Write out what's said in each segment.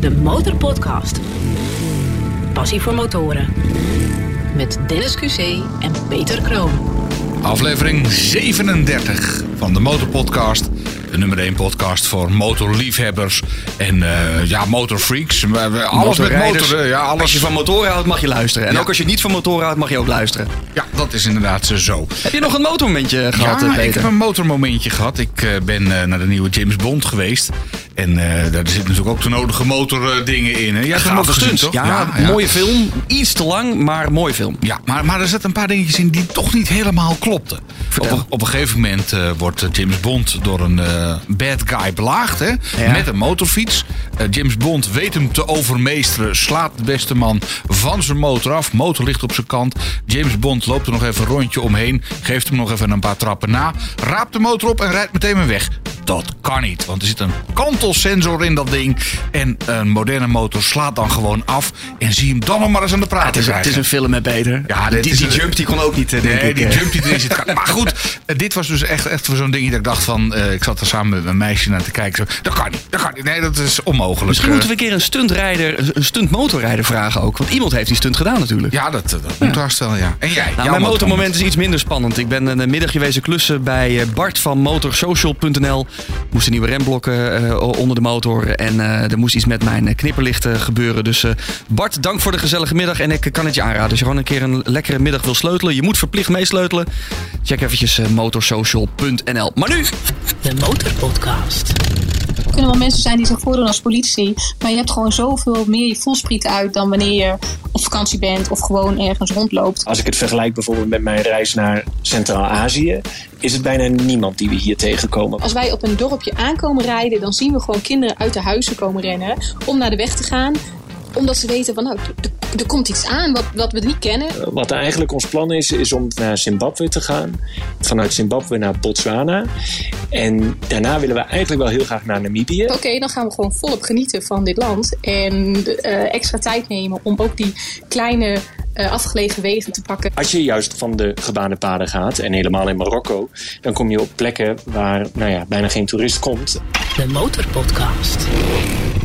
de Motorpodcast. Passie voor motoren. Met Dennis QC en Peter Kroon. Aflevering 37 van de Motorpodcast. De nummer 1 podcast voor motorliefhebbers en eh, ja, motorfreaks. Alles met motoren. Ja, Als alles. je van motoren houdt, mag je luisteren. En Ja. ook als je niet van motoren houdt, mag je ook luisteren. Ja, dat is inderdaad zo. Heb je nog een motormomentje gehad, ja, eh, ik heb een motormomentje gehad. Ik eh, ben naar de nieuwe James Bond geweest. En eh, daar zitten natuurlijk ook de nodige motordingen in. Hè. Jij hebt stunt. toch? Ja, mooie film. Iets te lang, maar mooie film. Ja, maar, maar er zitten een paar dingetjes in die toch niet helemaal klopten. Op, een- op een gegeven moment eh, wordt eh, James Bond door een eh, bad guy belaagd. Hè, Ja. Met een motorfiets. Eh, James Bond weet hem te overmeesteren. Slaat de beste man van zijn motor af. Motor ligt op zijn kant. James Bond loopt er nog even een rondje omheen. Geeft hem nog even een paar trappen na. Raapt de motor op en rijdt meteen weer weg. Dat kan niet, want er zit een kantelsensor in dat ding. En een moderne motor slaat dan gewoon af. En zie hem dan nog maar eens aan de praat Het is, het is een film met Peter. Ja, dit die, een- jump die kon ook niet, eh, denk Nee, ik. die eh. jump die erin zit. Maar goed, eh, dit was dus echt, echt voor zo'n ding dat ik dacht van... ik zat er samen met mijn meisje naar te kijken. Zo, dat kan niet, dat kan niet. Nee, dat is onmogelijk. Misschien moeten we een keer een stuntrijder, een stuntmotorrijder vragen ook. Want iemand heeft die stunt gedaan natuurlijk. Ja, dat, dat moet haast wel, ja. En jij? Nou, mijn motormoment is iets minder spannend. Ik ben een middag geweest klussen bij Bart van motorsocial.nl. Moesten nieuwe remblokken onder de motor. En eh, er moest iets met mijn eh, knipperlichten gebeuren. Dus eh, Bart, dank voor de gezellige middag. En ik kan het je aanraden. Als je gewoon een keer een lekkere middag wil sleutelen. Je moet verplicht meesleutelen. Check eventjes motorsocial.nl. Maar nu, De Motorpodcast. Er kunnen wel mensen zijn die zich voordoen als politie. Maar je hebt gewoon zoveel meer je voelspriet uit dan wanneer je op vakantie bent of gewoon ergens rondloopt. Als ik het vergelijk bijvoorbeeld met mijn reis naar Centraal-Azië, is het bijna niemand die we hier tegenkomen. Als wij op een dorpje aankomen rijden, dan zien we gewoon kinderen uit de huizen komen rennen om naar de weg te gaan. Omdat ze weten van nou, er- komt iets aan wat, wat we niet kennen. Wat eigenlijk ons plan is, is om naar Zimbabwe te gaan. Vanuit Zimbabwe naar Botswana. En daarna willen we eigenlijk wel heel graag naar Namibië. Oké, dan gaan we gewoon volop genieten van dit land. En eh, extra tijd nemen om ook die kleine eh, afgelegen wegen te pakken. Als je juist van de gebaande paden gaat, en helemaal in Marokko, dan kom je op plekken waar nou ja, bijna geen toerist komt. De Motorpodcast.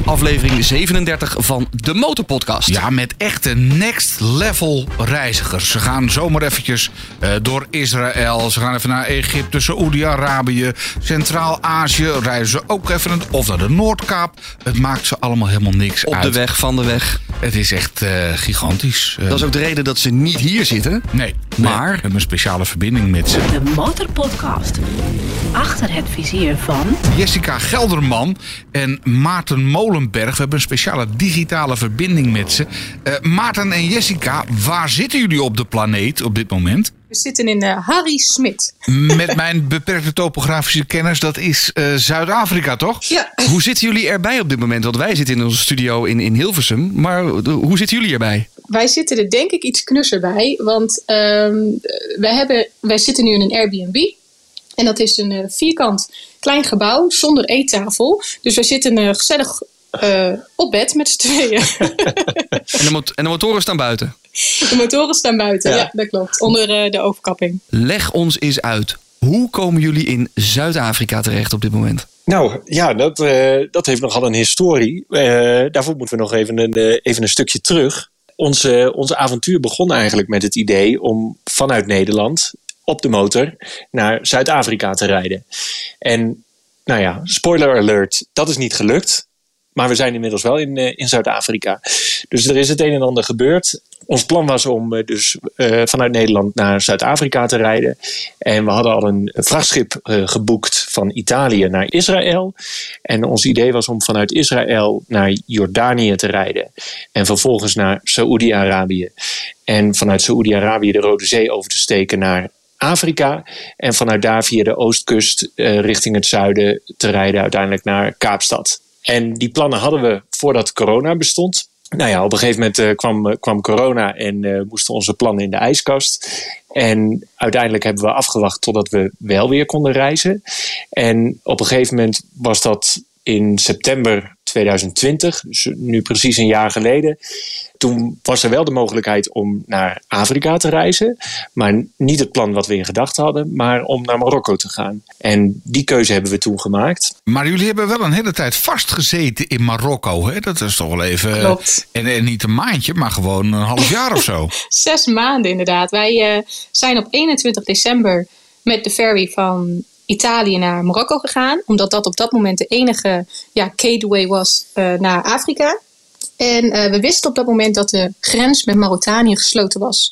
aflevering 37 van de Motorpodcast. Ja, met echte next level reizigers. Ze gaan zomaar eventjes eh, door Israël. Ze gaan even naar Egypte, Saoedi-Arabië, Centraal-Azië. Reizen ze ook even of naar de Noordkaap. Het maakt ze allemaal helemaal niks Op uit. de weg, van de weg. Het is echt eh, gigantisch. Dat is ook de reden dat ze niet hier zitten. Nee, Maar- we hebben een speciale verbinding met ze. De Motorpodcast. Achter het vizier van Jessica Gelderman en Maarten Molenberg. We hebben een speciale digitale verbinding met ze. Eh, Maarten en Jessica, waar zitten jullie op de planeet op dit moment? We zitten in eh, Harry Smit. Met mijn beperkte topografische kennis, dat is eh, Zuid-Afrika, toch? Ja. Hoe zitten jullie erbij op dit moment? Want wij zitten in onze studio in, in Hilversum. Maar hoe zitten jullie erbij? Wij zitten er denk ik iets knusser bij. Want ehm, wij, hebben, wij zitten nu in een Airbnb. En dat is een eh, vierkant klein gebouw zonder eettafel. Dus wij zitten eh, gezellig eh, op bed met z'n tweeën. En de, mot- en de motoren staan buiten. de motoren staan buiten. Ja, Ja. dat klopt. Onder eh, de overkapping. Leg ons eens uit. Hoe komen jullie in Zuid-Afrika terecht op dit moment? Nou ja, dat, eh, dat heeft nogal een historie. Eh, daarvoor moeten we nog even een, eh, even een stukje terug. Onze, onze avontuur begon eigenlijk met het idee om vanuit Nederland op de motor naar Zuid-Afrika te rijden. En nou ja, spoiler alert, dat is niet gelukt. Maar we zijn inmiddels wel in, eh, in Zuid-Afrika. Dus er is het een en ander gebeurd. Ons plan was om eh, dus eh, vanuit Nederland naar Zuid-Afrika te rijden. En we hadden al een vrachtschip geboekt van Italië naar Israël. En ons idee was om vanuit Israël naar Jordanië te rijden. En vervolgens naar Saoedi-Arabië. En vanuit Saoedi-Arabië de Rode Zee over te steken naar Afrika. En vanuit daar via de oostkust richting het zuiden te rijden uiteindelijk naar Kaapstad. En die plannen hadden we voordat corona bestond. Nou ja, op een gegeven moment eh, kwam, eh, kwam corona en eh, moesten onze plannen in de ijskast. En uiteindelijk hebben we afgewacht totdat we wel weer konden reizen. En op een gegeven moment was dat in september 2020, dus nu precies een jaar geleden. Toen was er wel de mogelijkheid om naar Afrika te reizen. Maar niet het plan wat we in gedachten hadden, maar om naar Marokko te gaan. En die keuze hebben we toen gemaakt. Maar jullie hebben wel een hele tijd vastgezeten in Marokko. Hè? Dat is toch wel even. Klopt. En, en niet een maandje, maar gewoon een half jaar of zo. Zes maanden inderdaad. Wij uh, zijn op 21 december met de ferry van Italië naar Marokko gegaan. Omdat dat op dat moment de enige ja, gateway was uh, naar Afrika. En uh, we wisten op dat moment dat de grens met Mauritanië gesloten was.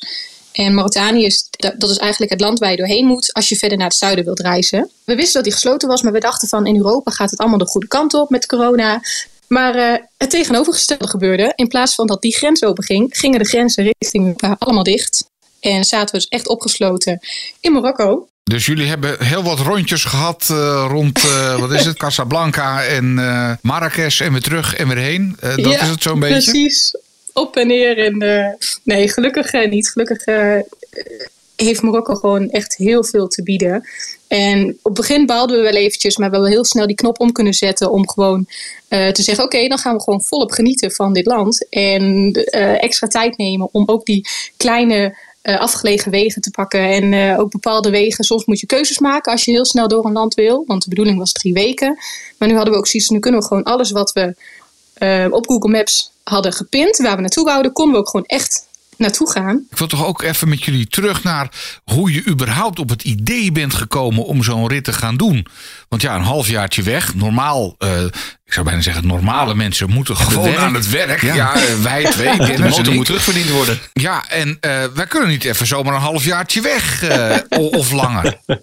En Mauritanië is, dat is eigenlijk het land waar je doorheen moet als je verder naar het zuiden wilt reizen. We wisten dat die gesloten was, maar we dachten van in Europa gaat het allemaal de goede kant op met corona. Maar uh, het tegenovergestelde gebeurde. In plaats van dat die grens open ging, gingen de grenzen richting Europa allemaal dicht. En zaten we dus echt opgesloten in Marokko. Dus jullie hebben heel wat rondjes gehad uh, rond, uh, wat is het, Casablanca en uh, Marrakesh en weer terug en weer heen. dat ja, is het zo'n beetje? precies. Op en neer. En, nee, gelukkig niet. Gelukkig heeft Marokko gewoon echt heel veel te bieden. En op het begin baalden we wel eventjes, maar we hebben heel snel die knop om kunnen zetten om gewoon te zeggen: oké, okay, dan gaan we gewoon volop genieten van dit land. En extra tijd nemen om ook die kleine uh, afgelegen wegen te pakken. En uh, ook bepaalde wegen. Soms moet je keuzes maken als je heel snel door een land wil. Want de bedoeling was drie weken. Maar nu hadden we ook zoiets. Nu kunnen we gewoon alles wat we uh, op Google Maps hadden gepint. Waar we naartoe wouden. Konden we ook gewoon echt naartoe gaan. Ik wil toch ook even met jullie terug naar hoe je überhaupt op het idee bent gekomen om zo'n rit te gaan doen. Want ja, een halfjaartje weg. Normaal, uh, ik zou bijna zeggen, normale mensen moeten gewoon werk. aan het werk. Ja, ja wij twee. De motor moet terugverdiend worden. Ja, en uh, wij kunnen niet even zomaar een halfjaartje weg uh, of langer.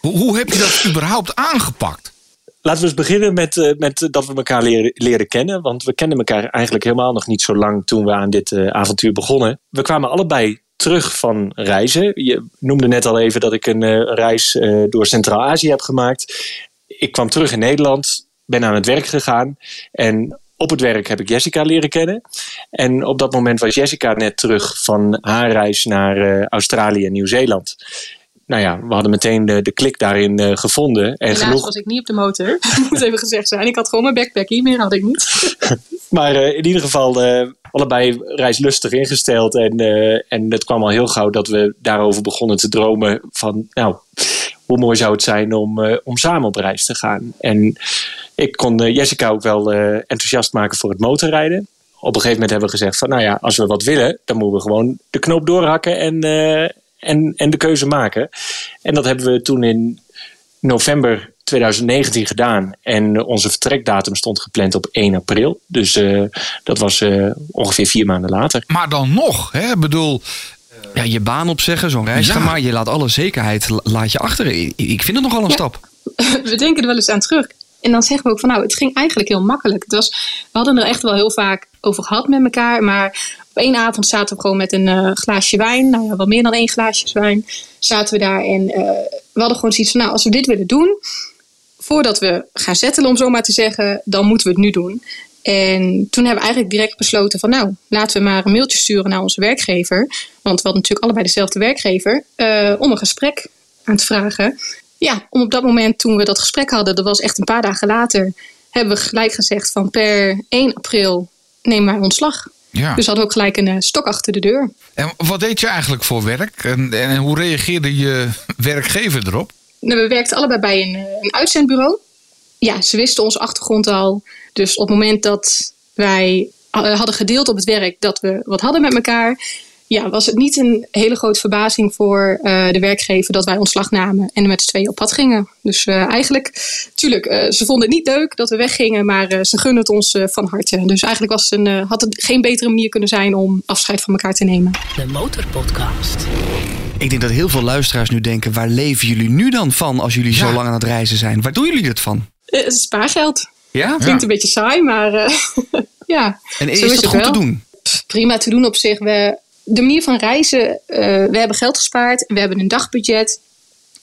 hoe, hoe heb je dat überhaupt aangepakt? Laten we eens beginnen met, uh, met dat we elkaar leren, leren, kennen. Want we kennen elkaar eigenlijk helemaal nog niet zo lang toen we aan dit uh, avontuur begonnen. We kwamen allebei terug van reizen. Je noemde net al even dat ik een uh, reis door Centraal-Azië heb gemaakt. Ik kwam terug in Nederland, ben aan het werk gegaan. En op het werk heb ik Jessica leren kennen. En op dat moment was Jessica net terug van haar reis naar Australië en Nieuw-Zeeland nou ja, we hadden meteen de, de klik daarin uh, gevonden. En Helaas genoeg... was ik niet op de motor, moet even gezegd zijn. Ik had gewoon mijn backpackie, meer had ik niet. maar uh, in ieder geval uh, allebei reislustig ingesteld. En, en het kwam al heel gauw dat we daarover begonnen te dromen van... nou, hoe mooi zou het zijn om, om samen op reis te gaan. En ik kon Jessica ook wel enthousiast maken voor het motorrijden op een gegeven moment hebben we gezegd van nou ja, als we wat willen, dan moeten we gewoon de knoop doorhakken en, uh, en, en de keuze maken. En dat hebben we toen in november 2019 gedaan. En onze vertrekdatum stond gepland op 1 april. Dus uh, dat was uh, ongeveer vier maanden later. Maar dan nog, hè? Ik bedoel. Ja, je baan opzeggen, zo'n reis ja. gaan maar. Je laat alle zekerheid laat je achter. Ik vind het nogal een ja. stap. We denken er wel eens aan terug. En dan zeggen we ook van nou, het ging eigenlijk heel makkelijk. Het was, we hadden er echt wel heel vaak over gehad met elkaar. Maar op één avond zaten we gewoon met een uh, glaasje wijn. Nou ja, wel meer dan één glaasje wijn. Zaten we daar en uh, we hadden gewoon zoiets van nou, als we dit willen doen. Voordat we gaan settelen, om zo maar te zeggen, dan moeten we het nu doen. En toen hebben we eigenlijk direct besloten van nou, laten we maar een mailtje sturen naar onze werkgever. Want we hadden natuurlijk allebei dezelfde werkgever. Uh, om een gesprek aan te vragen ja, om op dat moment toen we dat gesprek hadden, dat was echt een paar dagen later, hebben we gelijk gezegd van per 1 april nemen wij ontslag. Ja. Dus hadden we ook gelijk een uh, stok achter de deur. En wat deed je eigenlijk voor werk? En, en hoe reageerde je werkgever erop? Nou, we werkten allebei bij een, een uitzendbureau. Ja, ze wisten onze achtergrond al. Dus op het moment dat wij hadden gedeeld op het werk dat we wat hadden met elkaar, ja, was het niet een hele grote verbazing voor uh, de werkgever dat wij ontslag namen en met z'n tweeën op pad gingen. Dus uh, eigenlijk, tuurlijk, uh, ze vonden het niet leuk dat we weggingen, maar ze gunnen het ons van harte. Dus eigenlijk was het een, had het geen betere manier kunnen zijn om afscheid van elkaar te nemen. De Motorpodcast. Ik denk dat heel veel luisteraars nu denken: waar leven jullie nu dan van als jullie ja. zo lang aan het reizen zijn? Waar doen jullie dat van? spaargeld. Ja? Klinkt ja. een beetje saai, maar ja. En is, is dat goed wel. te doen? Pff, prima te doen op zich. We, de manier van reizen, uh, we hebben geld gespaard, we hebben een dagbudget.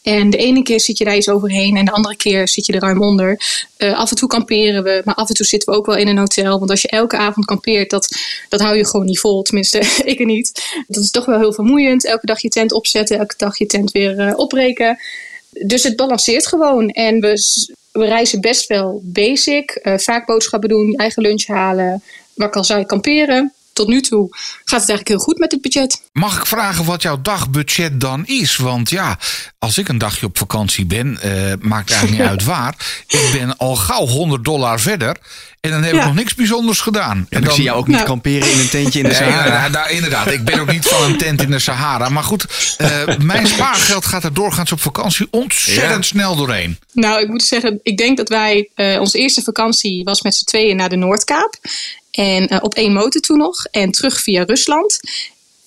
En de ene keer zit je daar iets overheen en de andere keer zit je er ruim onder. Uh, af en toe kamperen we, maar af en toe zitten we ook wel in een hotel. Want als je elke avond kampeert, dat, dat hou je gewoon niet vol. Tenminste, ik er niet. Dat is toch wel heel vermoeiend. Elke dag je tent opzetten, elke dag je tent weer uh, opbreken. Dus het balanceert gewoon. En we, we reizen best wel basic. Eh, vaak boodschappen doen, eigen lunch halen. Waar al zei, kamperen. Tot nu toe gaat het eigenlijk heel goed met het budget. Mag ik vragen wat jouw dagbudget dan is? Want ja, als ik een dagje op vakantie ben, uh, maakt eigenlijk niet uit waar. Ik ben al gauw 100 dollar verder. En dan heb ik nog niks bijzonders gedaan. en dan, zie je ook niet nou. kamperen in een tentje in de Sahara. Ja, nou, inderdaad, ik ben ook niet van een tent in de Sahara. Maar goed, uh, mijn spaargeld gaat er doorgaans op vakantie ontzettend snel doorheen. Nou, ik moet zeggen, ik denk dat wij, uh, onze eerste vakantie was met z'n tweeën naar de Noordkaap. En uh, op één motor toen nog. En terug via Rusland.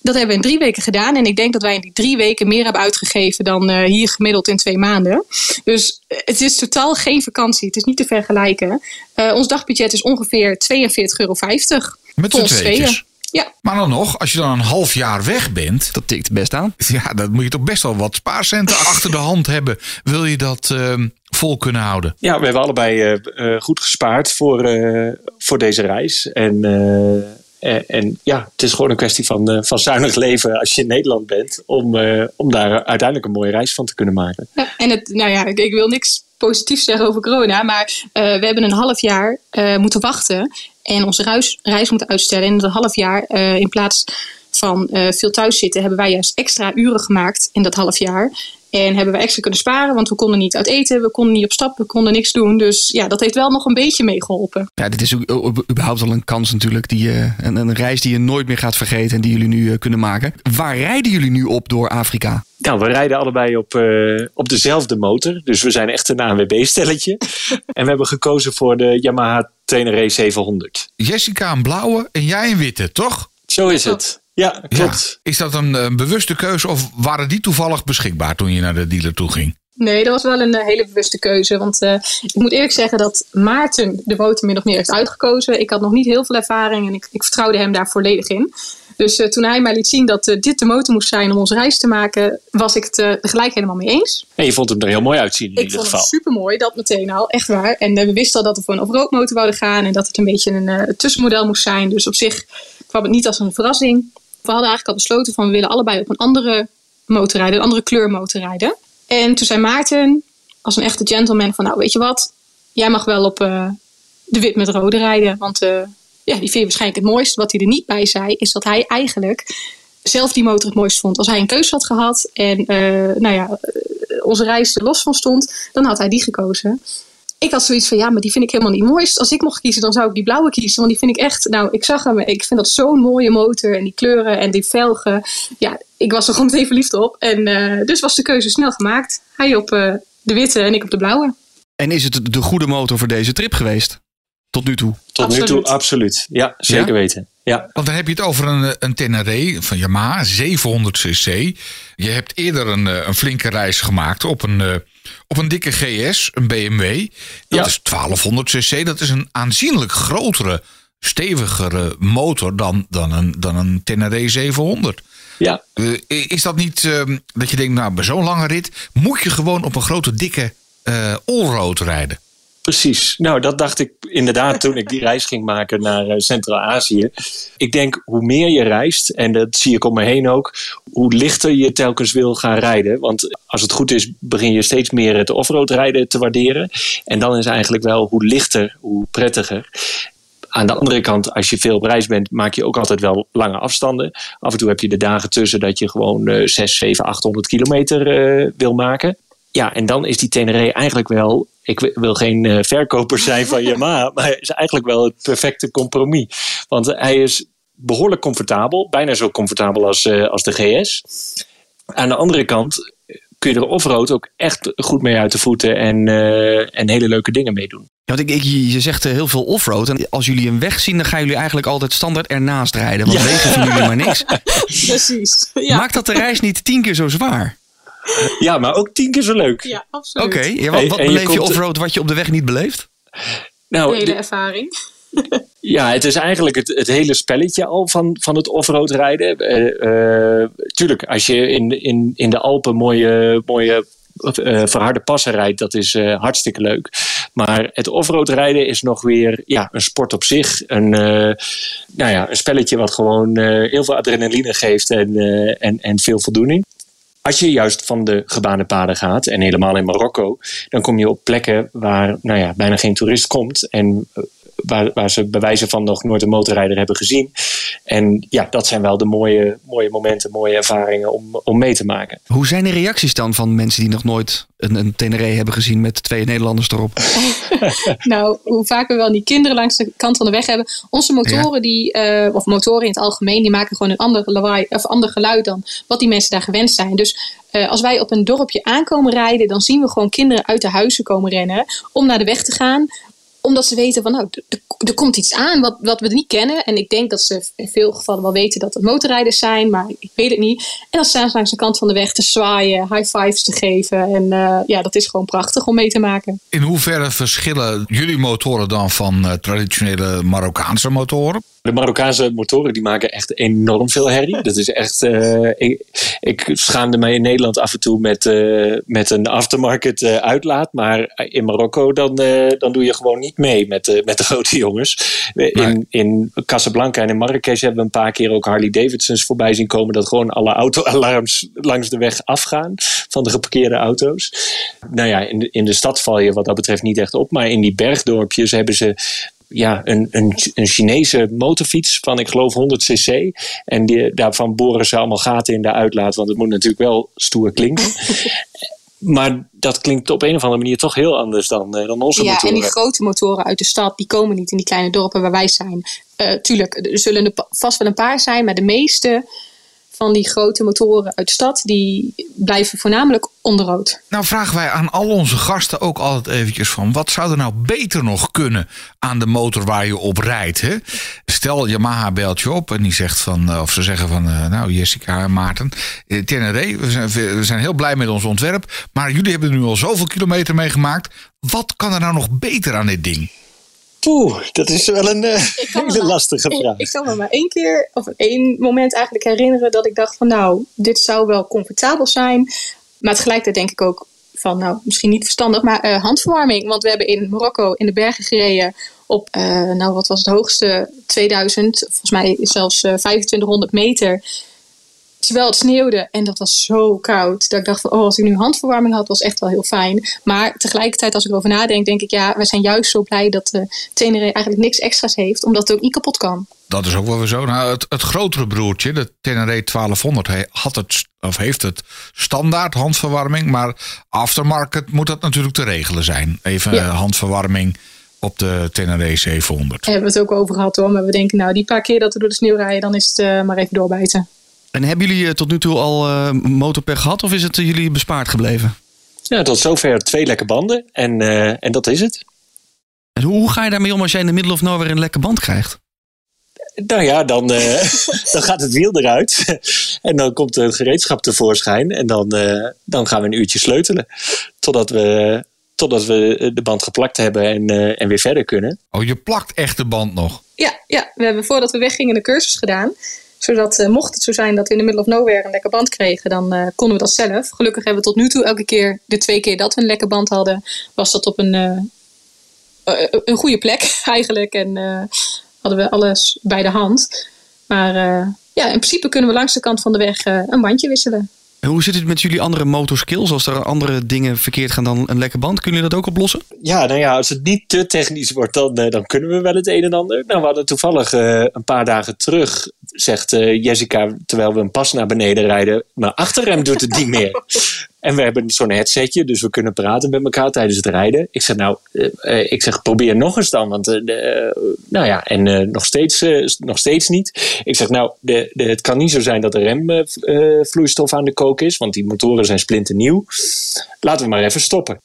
Dat hebben we in drie weken gedaan. En ik denk dat wij in die drie weken meer hebben uitgegeven dan uh, hier gemiddeld in twee maanden. Dus het is totaal geen vakantie. Het is niet te vergelijken. Uh, ons dagbudget is ongeveer 42,50 euro. Met z'n tweeën. Ja. Maar dan nog, als je dan een half jaar weg bent. Dat tikt best aan. Ja, dan moet je toch best wel wat spaarcenten achter de hand hebben. Wil je dat uh, vol kunnen houden? Ja, we hebben allebei uh, goed gespaard voor, uh, voor deze reis. En, en, en, ja, het is gewoon een kwestie van, van zuinig leven als je in Nederland bent. Om, om daar uiteindelijk een mooie reis van te kunnen maken. Ja, en het, nou ja, ik, ik wil niks positief zeggen over corona. Maar we hebben een half jaar moeten wachten en onze reis, reis moeten uitstellen. En in dat half jaar, uh, in plaats van uh, veel thuis zitten, hebben wij juist extra uren gemaakt in dat half jaar. En hebben we extra kunnen sparen, want we konden niet uit eten, we konden niet op stap, we konden niks doen. Dus ja, dat heeft wel nog een beetje meegeholpen. Ja, dit is überhaupt al een kans natuurlijk, die, uh, een, een, reis die je nooit meer gaat vergeten en die jullie nu uh, kunnen maken. Waar rijden jullie nu op door Afrika? Nou, we rijden allebei op, uh, op dezelfde motor. Dus we zijn echt een ANWB-stelletje. en we hebben gekozen voor de Yamaha Tenere 700. Jessica een blauwe en jij een witte, toch? Zo is het. Ja, klopt. Ja. Is dat een, een, bewuste keuze of waren die toevallig beschikbaar toen je naar de dealer toe ging? Nee, dat was wel een uh, hele bewuste keuze. Want uh, ik moet eerlijk zeggen dat Maarten de motor min of meer heeft uitgekozen. Ik had nog niet heel veel ervaring en ik, ik vertrouwde hem daar volledig in. Dus uh, toen hij mij liet zien dat dit de motor moest zijn om onze reis te maken, was ik het er gelijk helemaal mee eens. En je vond hem er heel mooi uitzien in ik ieder geval. Ik vond hem super mooi, dat meteen al, echt waar. En we wisten al dat we voor een off-road motor wouden gaan en dat het een beetje een tussenmodel moest zijn. Dus op zich kwam het niet als een verrassing. We hadden eigenlijk al besloten van we willen allebei op een andere motor rijden, een andere kleur motor rijden. En toen zei Maarten, als een echte gentleman, van nou weet je wat, jij mag wel op uh, de wit met rode rijden. Want uh, ja, die vind je waarschijnlijk het mooiste. Wat hij er niet bij zei, is dat hij eigenlijk zelf die motor het mooist vond. Als hij een keuze had gehad en uh, nou ja, onze reis er los van stond, dan had hij die gekozen. Ik had zoiets van, ja, maar die vind ik helemaal niet mooist. Als ik mocht kiezen, dan zou ik die blauwe kiezen. Want die vind ik echt, nou, ik zag hem. Ik vind dat zo'n mooie motor. En die kleuren en die velgen. Ja, ik was er gewoon meteen verliefd op. En uh, dus was de keuze snel gemaakt. Hij op uh, de witte en ik op de blauwe. En is het de goede motor voor deze trip geweest? Tot nu toe? Tot absoluut. nu toe, absoluut. Ja, zeker ja? weten. Ja. Want dan heb je het over een, een Tenere van Yamaha, 700cc. Je hebt eerder een, een flinke reis gemaakt op een, op een dikke GS, een BMW. Dat ja. is 1200cc. Dat is een aanzienlijk grotere, stevigere motor dan, dan, een, dan een Tenere 700. Ja. Is dat niet uh, dat je denkt, nou, bij zo'n lange rit moet je gewoon op een grote, dikke uh, allroad rijden? Precies. Nou, dat dacht ik inderdaad toen ik die reis ging maken naar uh, Centraal-Azië. Ik denk, hoe meer je reist, en dat zie ik om me heen ook, hoe lichter je telkens wil gaan rijden. Want als het goed is, begin je steeds meer het offroad rijden te waarderen. En dan is eigenlijk wel hoe lichter, hoe prettiger. Aan de andere kant, als je veel op reis bent, maak je ook altijd wel lange afstanden. Af en toe heb je de dagen tussen dat je gewoon uh, 6, 7, 800 kilometer uh, wil maken. Ja, en dan is die Tenere eigenlijk wel ik wil geen uh, verkoper zijn van Yamaha, maar hij is eigenlijk wel het perfecte compromis. Want hij is behoorlijk comfortabel, bijna zo comfortabel als, uh, als de GS. Aan de andere kant kun je er offroad ook echt goed mee uit de voeten en, uh, en hele leuke dingen mee doen. Ja, want ik, ik, je zegt heel veel offroad. En als jullie een weg zien, dan gaan jullie eigenlijk altijd standaard ernaast rijden. Want ja. wegen vinden jullie maar niks. Precies. Ja. Maakt dat de reis niet tien keer zo zwaar? Ja, maar ook tien keer zo leuk. Ja, absoluut. Oké, okay. ja, wat, wat beleef je, je offroad wat je op de weg niet beleeft? Nou, de hele de, ervaring. Ja, het is eigenlijk het, het hele spelletje al van, van het offroad rijden. Uh, uh, tuurlijk, als je in, in, in de Alpen mooie, mooie uh, verharde passen rijdt, dat is uh, hartstikke leuk. Maar het offroad rijden is nog weer ja, een sport op zich. Een, uh, nou ja, een spelletje wat gewoon heel veel adrenaline geeft en, en, en veel voldoening. Als je juist van de gebaande paden gaat, en helemaal in Marokko, dan kom je op plekken waar nou ja, bijna geen toerist komt. En eh, waar, waar ze bewijzen van nog nooit een motorrijder hebben gezien. En ja, dat zijn wel de mooie, mooie momenten, mooie ervaringen om, om mee te maken. Hoe zijn de reacties dan van mensen die nog nooit een, een Tenere hebben gezien met twee Nederlanders erop? nou, hoe vaak we wel die kinderen langs de kant van de weg hebben. Onze motoren, die, uh, of motoren in het algemeen, die maken gewoon een ander, lawaai, of ander geluid dan wat die mensen daar gewend zijn. Dus uh, als wij op een dorpje aankomen rijden, dan zien we gewoon kinderen uit de huizen komen rennen om naar de weg te gaan omdat ze weten van nou, er komt iets aan wat, wat we niet kennen. En ik denk dat ze in veel gevallen wel weten dat het motorrijders zijn, maar ik weet het niet. En dan staan ze langs de kant van de weg te zwaaien, high fives te geven. En uh, ja, dat is gewoon prachtig om mee te maken. In hoeverre verschillen jullie motoren dan van uh, traditionele Marokkaanse motoren? De Marokkaanse motoren die maken echt enorm veel herrie. Dat is echt. Uh, ik, ik, schaamde mij in Nederland af en toe met, uh, met een aftermarket uh, uitlaat. Maar in Marokko dan, dan doe je gewoon niet mee met, met de grote jongens. In, in Casablanca en in Marrakesh hebben we een paar keer ook Harley Davidsons voorbij zien komen. Dat gewoon alle autoalarms langs de weg afgaan van de geparkeerde auto's. Nou ja, in de, in de stad val je wat dat betreft niet echt op. Maar in die bergdorpjes hebben ze ja, een, een, een Chinese motorfiets van, ik geloof, 100 cc. En die, daarvan boren ze allemaal gaten in de uitlaat, want het moet natuurlijk wel stoer klinken. maar dat klinkt op een of andere manier toch heel anders dan, uh, dan onze ja, motoren. en die grote motoren uit de stad, die komen niet in die kleine dorpen waar wij zijn. Uh, tuurlijk, er zullen er vast wel een paar zijn, maar de meeste van die grote motoren uit de stad, die blijven voornamelijk onderrood. Nou vragen wij aan al onze gasten ook altijd eventjes van... wat zou er nou beter nog kunnen aan de motor waar je op rijdt? Hè? Stel, Yamaha belt je op en die zegt van... of ze zeggen van, nou Jessica en Maarten... Tenere, we zijn, we zijn heel blij met ons ontwerp... maar jullie hebben er nu al zoveel kilometer mee gemaakt. Wat kan er nou nog beter aan dit ding? Poeh, dat is wel een uh, hele maar, lastige vraag. Ik, ik, kan me maar één keer, of één moment eigenlijk herinneren dat ik dacht van nou, dit zou wel comfortabel zijn. Maar tegelijkertijd denk ik ook van nou, misschien niet verstandig, maar uh, handverwarming. Want we hebben in Marokko in de bergen gereden op, uh, nou wat was het hoogste, 2000, volgens mij zelfs 2500 meter terwijl het sneeuwde en dat was zo koud. Dat ik dacht van, oh, als ik nu handverwarming had, was echt wel heel fijn. Maar tegelijkertijd, als ik erover nadenk, denk ik, ja, we zijn juist zo blij dat de Tenere eigenlijk niks extra's heeft, omdat het ook niet kapot kan. Dat is ook wel weer zo. Nou, het, het grotere broertje, de Tenere 1200, hij had het, of heeft het standaard handverwarming. Maar aftermarket moet dat natuurlijk te regelen zijn. Even ja. handverwarming op de Tenere 700. Daar hebben we het ook over gehad hoor. Maar we denken, nou, die paar keer dat we door de sneeuw rijden, dan is het uh, maar even doorbijten. En hebben jullie tot nu toe al uh, motorpech gehad of is het jullie bespaard gebleven? Ja, tot zover twee lekke banden en, uh, en dat is het. En hoe ga je daarmee om als jij in de middle of nowhere een lekke band krijgt? Nou ja, dan, uh, dan gaat het wiel eruit. en dan komt het gereedschap tevoorschijn. En dan, dan gaan we een uurtje sleutelen. Totdat we, totdat we de band geplakt hebben en, en weer verder kunnen. Oh, je plakt echt de band nog? Ja, ja, we hebben voordat we weggingen de cursus gedaan zodat uh, mocht het zo zijn dat we in de middle of nowhere een lekker band kregen, dan uh, konden we dat zelf. Gelukkig hebben we tot nu toe elke keer, de twee keer dat we een lekker band hadden, was dat op een, uh, een goede plek eigenlijk. En hadden we alles bij de hand. Maar ja, in principe kunnen we langs de kant van de weg een bandje wisselen. En hoe zit het met jullie andere motorskills? Als er andere dingen verkeerd gaan dan een lekker band, kunnen jullie dat ook oplossen? Ja, nou ja, als het niet te technisch wordt, dan, dan kunnen we wel het een en ander. Nou, we hadden toevallig een paar dagen terug zegt uh, Jessica, terwijl we een pas naar beneden rijden, mijn achterrem doet het niet meer. En we hebben zo'n headsetje, dus we kunnen praten met elkaar tijdens het rijden. Ik zeg, nou, uh, ik zeg, probeer nog eens dan. Want, uh, nou ja, en nog, steeds, nog steeds niet. Ik zeg, nou, de, de, het kan niet zo zijn dat de remvloeistof aan de kook is, want die motoren zijn splinternieuw. Laten we maar even stoppen.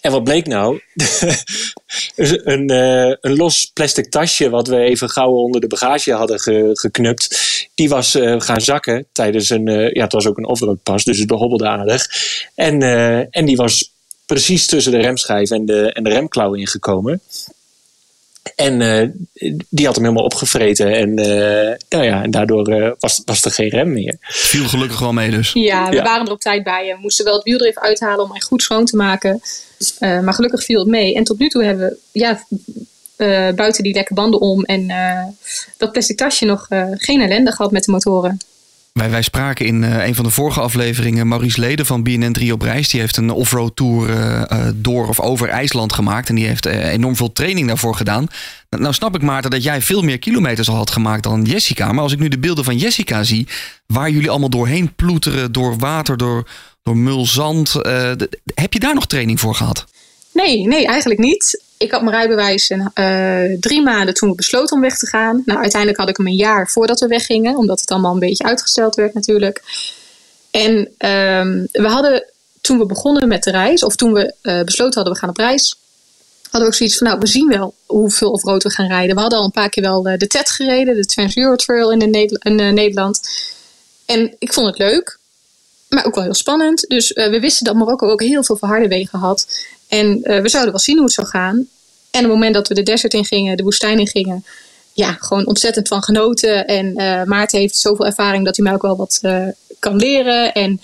En wat bleek nou? een, uh, een los plastic tasje, wat we even gauw onder de bagage hadden ge, geknupt, die was uh, gaan zakken tijdens een. Uh, ja, het was ook een offroadpas, dus het behobbelde aardig. En, en die was precies tussen de remschijf en de, en de remklauw ingekomen. En uh, die had hem helemaal opgevreten. En, uh, nou ja, en daardoor uh, was, was er geen rem meer. Viel gelukkig wel mee dus. Ja, we ja. waren er op tijd bij. We moesten wel het wiel er even uithalen om hij goed schoon te maken. Maar gelukkig viel het mee. En tot nu toe hebben we ja, buiten die lekke banden om en dat plastic tasje nog geen ellende gehad met de motoren. Wij, wij spraken in een van de vorige afleveringen Maurice Leden van BNN3 op reis. Die heeft een offroad tour door of over IJsland gemaakt. En die heeft enorm veel training daarvoor gedaan. Nou snap ik Maarten dat jij veel meer kilometers al had gemaakt dan Jessica. Maar als ik nu de beelden van Jessica zie, waar jullie allemaal doorheen ploeteren, door water, door, door mulzand. heb je daar nog training voor gehad? Nee, nee, eigenlijk niet. Ik had mijn rijbewijs in, uh, drie maanden toen we besloten om weg te gaan. Nou, uiteindelijk had ik hem een jaar voordat we weggingen, omdat het allemaal een beetje uitgesteld werd natuurlijk. En um, we hadden toen we begonnen met de reis, of toen we uh, besloten hadden we gaan op reis, hadden we ook zoiets van, nou, we zien wel hoeveel off-road we gaan rijden. We hadden al een paar keer wel de TED gereden, de Trans Euro Trail in, de in Nederland. En ik vond het leuk, maar ook wel heel spannend. Dus uh, we wisten dat Marokko ook heel veel verharde wegen had. En uh, we zouden wel zien hoe het zou gaan. En op het moment dat we de desert in gingen, de woestijn in gingen, ja, gewoon ontzettend van genoten. En uh, Maarten heeft zoveel ervaring dat hij mij ook wel wat uh, kan leren. En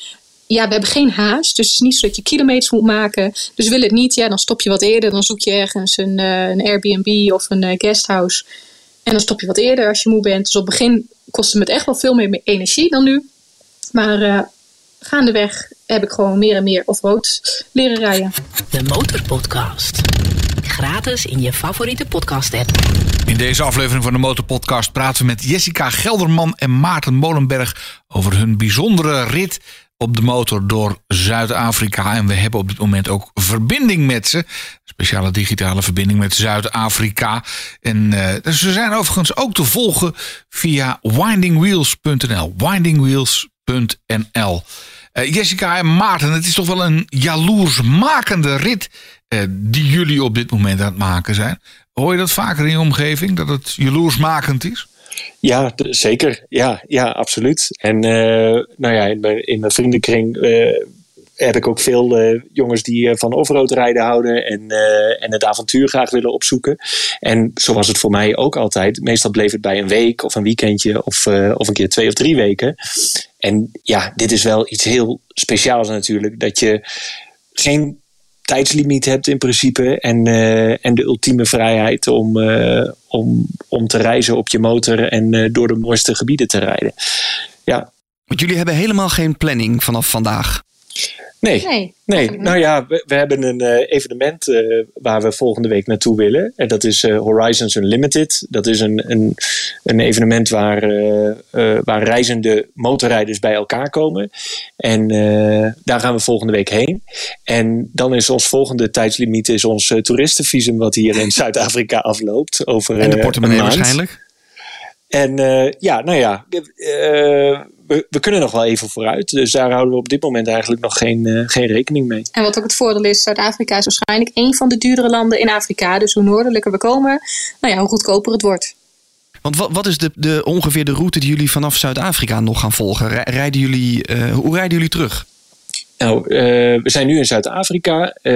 ja, we hebben geen haast. Dus het is niet zo dat je kilometers moet maken. Dus wil het niet, ja, dan stop je wat eerder. Dan zoek je ergens een, een Airbnb of een guesthouse. En dan stop je wat eerder als je moe bent. Dus op het begin kostte het echt wel veel meer energie dan nu. Maar gaandeweg heb ik gewoon meer en meer off-road leren rijden. De Motorpodcast. Gratis in je favoriete podcast-app. In deze aflevering van de Motorpodcast praten we met Jessica Gelderman en Maarten Molenberg over hun bijzondere rit op de motor door Zuid-Afrika. En we hebben op dit moment ook verbinding met ze. Speciale digitale verbinding met Zuid-Afrika. En uh, ze zijn overigens ook te volgen via windingwheels.nl. Windingwheels.nl. Uh, Jessica en Maarten, het is toch wel een jaloersmakende rit uh, die jullie op dit moment aan het maken zijn. Hoor je dat vaker in je omgeving, dat het jaloersmakend is? Ja, zeker. Ja, ja absoluut. En uh, nou ja, in mijn, in mijn vriendenkring heb ik ook veel uh, jongens die uh, van offroad rijden houden en, uh, en het avontuur graag willen opzoeken. En zo was het voor mij ook altijd. Meestal bleef het bij een week of een weekendje of, of een keer twee of drie weken. En ja, dit is wel iets heel speciaals natuurlijk. Dat je geen tijdslimiet hebt in principe. En, en de ultieme vrijheid om, om, om te reizen op je motor en door de mooiste gebieden te rijden. Ja. Want jullie hebben helemaal geen planning vanaf vandaag. Nee. nee. nee. Nou ja, we, we hebben een uh, evenement uh, waar we volgende week naartoe willen. En dat is uh, Horizons Unlimited. Dat is een, een, een evenement waar, waar reizende motorrijders bij elkaar komen. En daar gaan we volgende week heen. En dan is ons volgende tijdslimiet is ons toeristenvisum wat hier in Zuid-Afrika afloopt. Over, en de portemonnee waarschijnlijk? En ja, nou ja we, we, kunnen nog wel even vooruit. Dus daar houden we op dit moment eigenlijk nog geen, uh, geen rekening mee. En wat ook het voordeel is, Zuid-Afrika is waarschijnlijk een van de duurdere landen in Afrika. Dus hoe noordelijker we komen, nou ja, hoe goedkoper het wordt. Want wat, wat is de, de, ongeveer de route die jullie vanaf Zuid-Afrika nog gaan volgen? Rijden jullie, uh, hoe rijden jullie terug? Nou, uh, we zijn nu in Zuid-Afrika. Uh,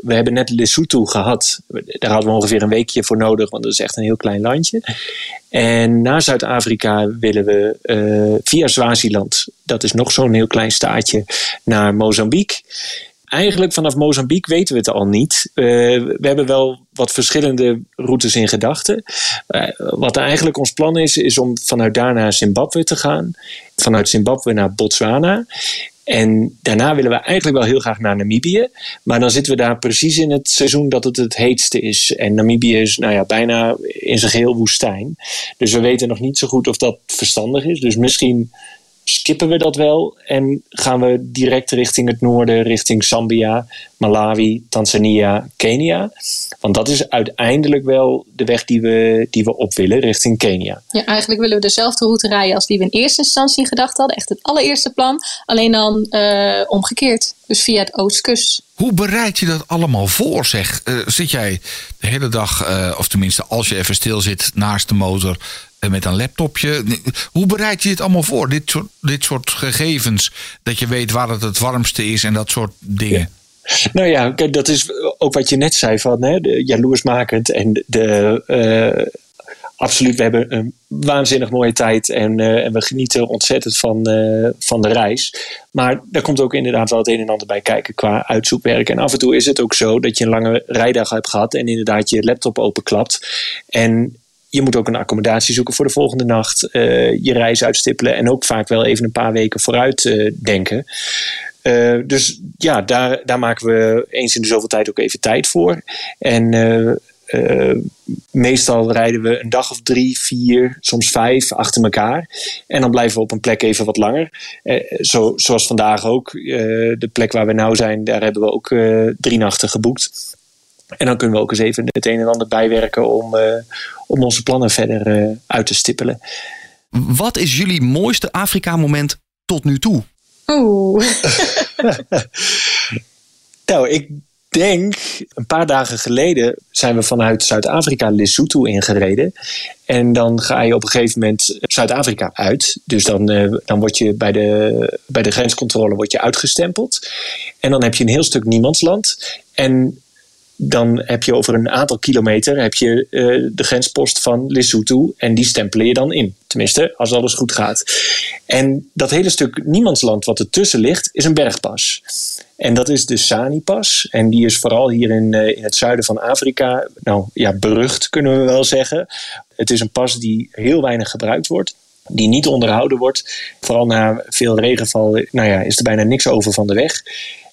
we hebben net Lesotho gehad. Daar hadden we ongeveer een weekje voor nodig, want dat is echt een heel klein landje. En na Zuid-Afrika willen we uh, via Swaziland, dat is nog zo'n heel klein staatje, naar Mozambique. Eigenlijk vanaf Mozambique weten we het al niet. we hebben wel wat verschillende routes in gedachten. wat eigenlijk ons plan is, is om vanuit daar naar Zimbabwe te gaan. Vanuit Zimbabwe naar Botswana. En daarna willen we eigenlijk wel heel graag naar Namibië. Maar dan zitten we daar precies in het seizoen dat het het heetste is. En Namibië is nou ja, bijna in zijn geheel woestijn. Dus we weten nog niet zo goed of dat verstandig is. Dus misschien skippen we dat wel en gaan we direct richting het noorden, richting Zambia, Malawi, Tanzania, Kenia. Want dat is uiteindelijk wel de weg die we, die we op willen, richting Kenia. Ja, eigenlijk willen we dezelfde route rijden als die we in eerste instantie gedacht hadden. Echt het allereerste plan, alleen dan uh, omgekeerd. Dus via het oostkust. Hoe bereid je dat allemaal voor, zeg? Uh, zit jij de hele dag, uh, of tenminste als je even stil zit naast de motor met een laptopje. Hoe bereid je het allemaal voor? Dit soort, dit soort gegevens, dat je weet waar het het warmste is en dat soort dingen. Nou ja, dat is ook wat je net zei van hè, de jaloersmakend en de. Uh, absoluut, we hebben een waanzinnig mooie tijd en, uh, en we genieten ontzettend van, van de reis. Maar daar komt ook inderdaad wel het een en ander bij kijken qua uitzoekwerk. En af en toe is het ook zo dat je een lange rijdag hebt gehad en inderdaad je laptop openklapt. En je moet ook een accommodatie zoeken voor de volgende nacht. je reis uitstippelen en ook vaak wel even een paar weken vooruit denken. dus ja, daar, daar maken we eens in de zoveel tijd ook even tijd voor. En meestal rijden we een dag of drie, vier, soms vijf achter elkaar. En dan blijven we op een plek even wat langer. Zo, zoals vandaag ook. De plek waar we nou zijn, daar hebben we ook drie nachten geboekt. En dan kunnen we ook eens even het een en ander bijwerken om, om onze plannen verder uit te stippelen. Wat is jullie mooiste Afrika-moment tot nu toe? Oeh. nou, ik denk, een paar dagen geleden zijn we vanuit Zuid-Afrika Lesotho ingereden. En dan ga je op een gegeven moment Zuid-Afrika uit. Dus dan, uh, dan word je bij de, bij de grenscontrole word je uitgestempeld. En dan heb je een heel stuk niemandsland. En dan heb je over een aantal kilometer heb je, uh, de grenspost van Lesotho. En die stempelen je dan in. Tenminste, als alles goed gaat. En dat hele stuk niemandsland wat ertussen ligt, is een bergpas. En dat is de Sani-pas. En die is vooral hier in, uh, in het zuiden van Afrika, nou ja, berucht kunnen we wel zeggen. Het is een pas die heel weinig gebruikt wordt die niet onderhouden wordt. Vooral na veel regenval nou ja, is er bijna niks over van de weg.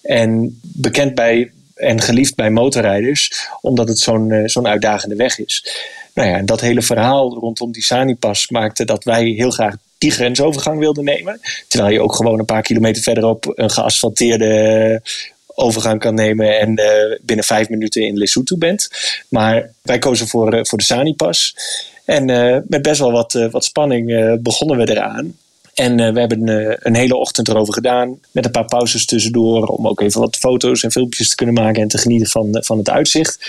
En bekend bij en geliefd bij motorrijders, omdat het zo'n uh, zo'n uitdagende weg is. Nou ja, en dat hele verhaal rondom die Sani-pas maakte dat wij heel graag die grensovergang wilden nemen. Terwijl je ook gewoon een paar kilometer verderop een geasfalteerde overgang kan nemen en uh, binnen vijf minuten in Lesotho bent. Maar wij kozen voor, uh, voor de Sani-pas. En met best wel wat, wat spanning begonnen we eraan. En uh, we hebben uh, een hele ochtend erover gedaan. Met een paar pauzes tussendoor. Om ook even wat foto's en filmpjes te kunnen maken. En te genieten van, van het uitzicht.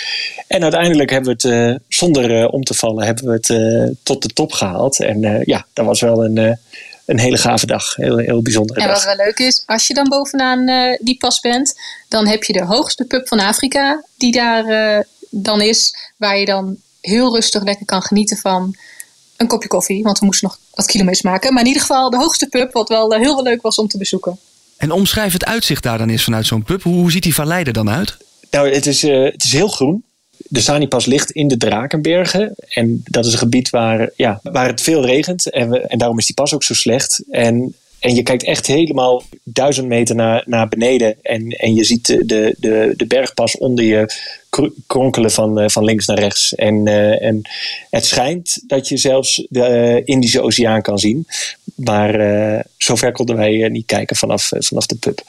En uiteindelijk hebben we het, zonder om te vallen, hebben we het tot de top gehaald. En ja, dat was wel een, een hele gave dag. Heel, heel bijzondere en dag. En wat wel leuk is, als je dan bovenaan die pas bent. Dan heb je de hoogste pub van Afrika. Die daar dan is. Waar je dan heel rustig lekker kan genieten van een kopje koffie, want we moesten nog wat kilometers maken. Maar in ieder geval de hoogste pub, wat wel eh, heel leuk was om te bezoeken. En omschrijf het uitzicht daar dan eens vanuit zo'n pub. Hoe, ziet die vallei er dan uit? Nou, het is, uh, het is heel groen. De Sanipas ligt in de Drakenbergen. En dat is een gebied waar, ja, waar het veel regent. En, we, en daarom is die pas ook zo slecht. En en je kijkt echt helemaal duizend meter naar, naar beneden. En, en je ziet de, de, de, de bergpas onder je kronkelen van, eh, van links naar rechts. En, uh, en het schijnt dat je zelfs de uh, Indische Oceaan kan zien. Maar uh, zover konden wij niet kijken vanaf, vanaf de pub.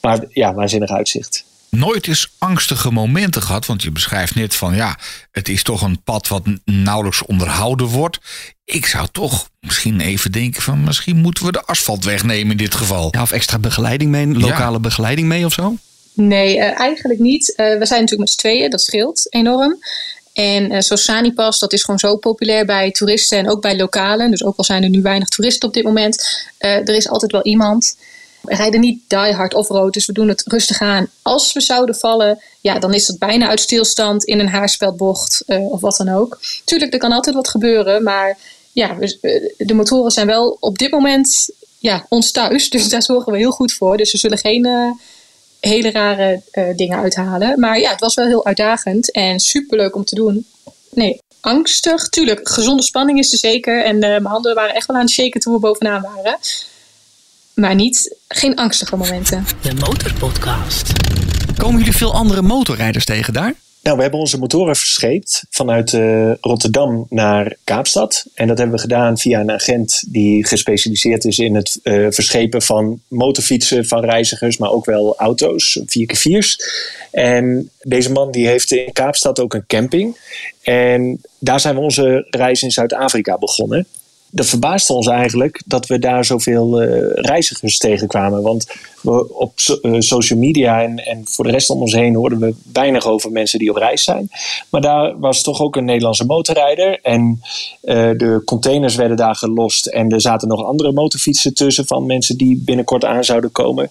Maar ja, waanzinnig uitzicht nooit eens angstige momenten gehad? Want je beschrijft net van ja, het is toch een pad wat nauwelijks onderhouden wordt. Ik zou toch misschien even denken van misschien moeten we de asfalt wegnemen in dit geval. Ja, of extra begeleiding mee, lokale begeleiding mee of zo? Nee, uh, eigenlijk niet. Uh, we zijn natuurlijk met z'n tweeën, dat scheelt enorm. En uh, zo'n Sanipas, dat is gewoon zo populair bij toeristen en ook bij lokalen. Dus ook al zijn er nu weinig toeristen op dit moment, er is altijd wel iemand. We rijden niet die hard off-road, dus we doen het rustig aan. Als we zouden vallen, ja, dan is dat bijna uit stilstand in een haarspeldbocht of wat dan ook. Tuurlijk, er kan altijd wat gebeuren, maar ja, de motoren zijn wel op dit moment ja, ons thuis. Dus daar zorgen we heel goed voor. Dus we zullen geen hele rare uh, dingen uithalen. Maar ja, het was wel heel uitdagend en superleuk om te doen. Nee, angstig, tuurlijk. Gezonde spanning is er zeker. En mijn handen waren echt wel aan het shaken toen we bovenaan waren maar niet, geen angstige momenten. De Motorpodcast. Komen jullie veel andere motorrijders tegen daar? Nou, we hebben onze motoren verscheept vanuit uh, Rotterdam naar Kaapstad. En dat hebben we gedaan via een agent die gespecialiseerd is in het uh, verschepen van motorfietsen van reizigers, maar ook wel auto's, 4x4's. En deze man die heeft in Kaapstad ook een camping. En daar zijn we onze reis in Zuid-Afrika begonnen dat verbaasde ons eigenlijk dat we daar zoveel uh, reizigers tegenkwamen. Want we op uh, social media en, en voor de rest om ons heen hoorden we weinig over mensen die op reis zijn. Maar daar was toch ook een Nederlandse motorrijder. En uh, de containers werden daar gelost. En er zaten nog andere motorfietsen tussen van mensen die binnenkort aan zouden komen.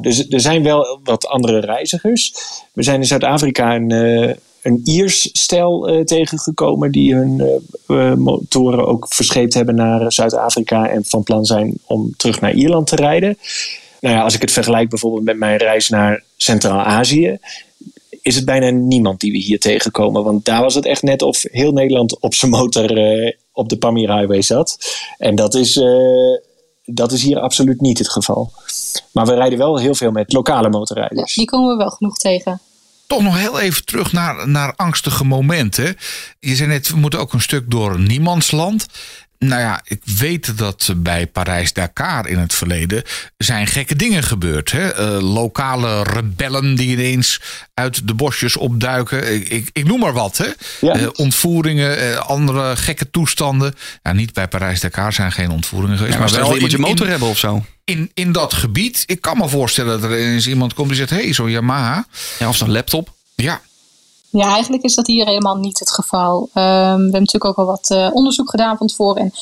Dus er zijn wel wat andere reizigers. We zijn in Zuid-Afrika een een Iers stel uh, tegengekomen die hun uh, motoren ook verscheept hebben naar Zuid-Afrika en van plan zijn om terug naar Ierland te rijden. Nou ja, als ik het vergelijk bijvoorbeeld met mijn reis naar Centraal-Azië, is het bijna niemand die we hier tegenkomen. Want daar was het echt net of heel Nederland op zijn motor eh, op de Pamir Highway zat. En dat is, eh, dat is hier absoluut niet het geval. Maar we rijden wel heel veel met lokale motorrijders. die komen we wel genoeg tegen. Toch nog heel even terug naar, naar angstige momenten. Je zei net, we moeten ook een stuk door niemandsland. Nou ja, ik weet dat bij Parijs-Dakar in het verleden zijn gekke dingen gebeurd. Hè? Uh, lokale rebellen die ineens uit de bosjes opduiken. Ik, ik, ik noem maar wat. Hè? Ja. Uh, ontvoeringen, uh, andere gekke toestanden. Ja, niet bij Parijs-Dakar zijn geen ontvoeringen geweest. Ja, maar, maar wel moet je motor in, hebben of zo. in, in dat gebied. Ik kan me voorstellen dat er ineens iemand komt die zegt... hé, hey, zo'n Yamaha. Ja, of zo'n laptop. Ja, Ja, eigenlijk is dat hier helemaal niet het geval. Um, we hebben natuurlijk ook al wat uh, onderzoek gedaan van tevoren. En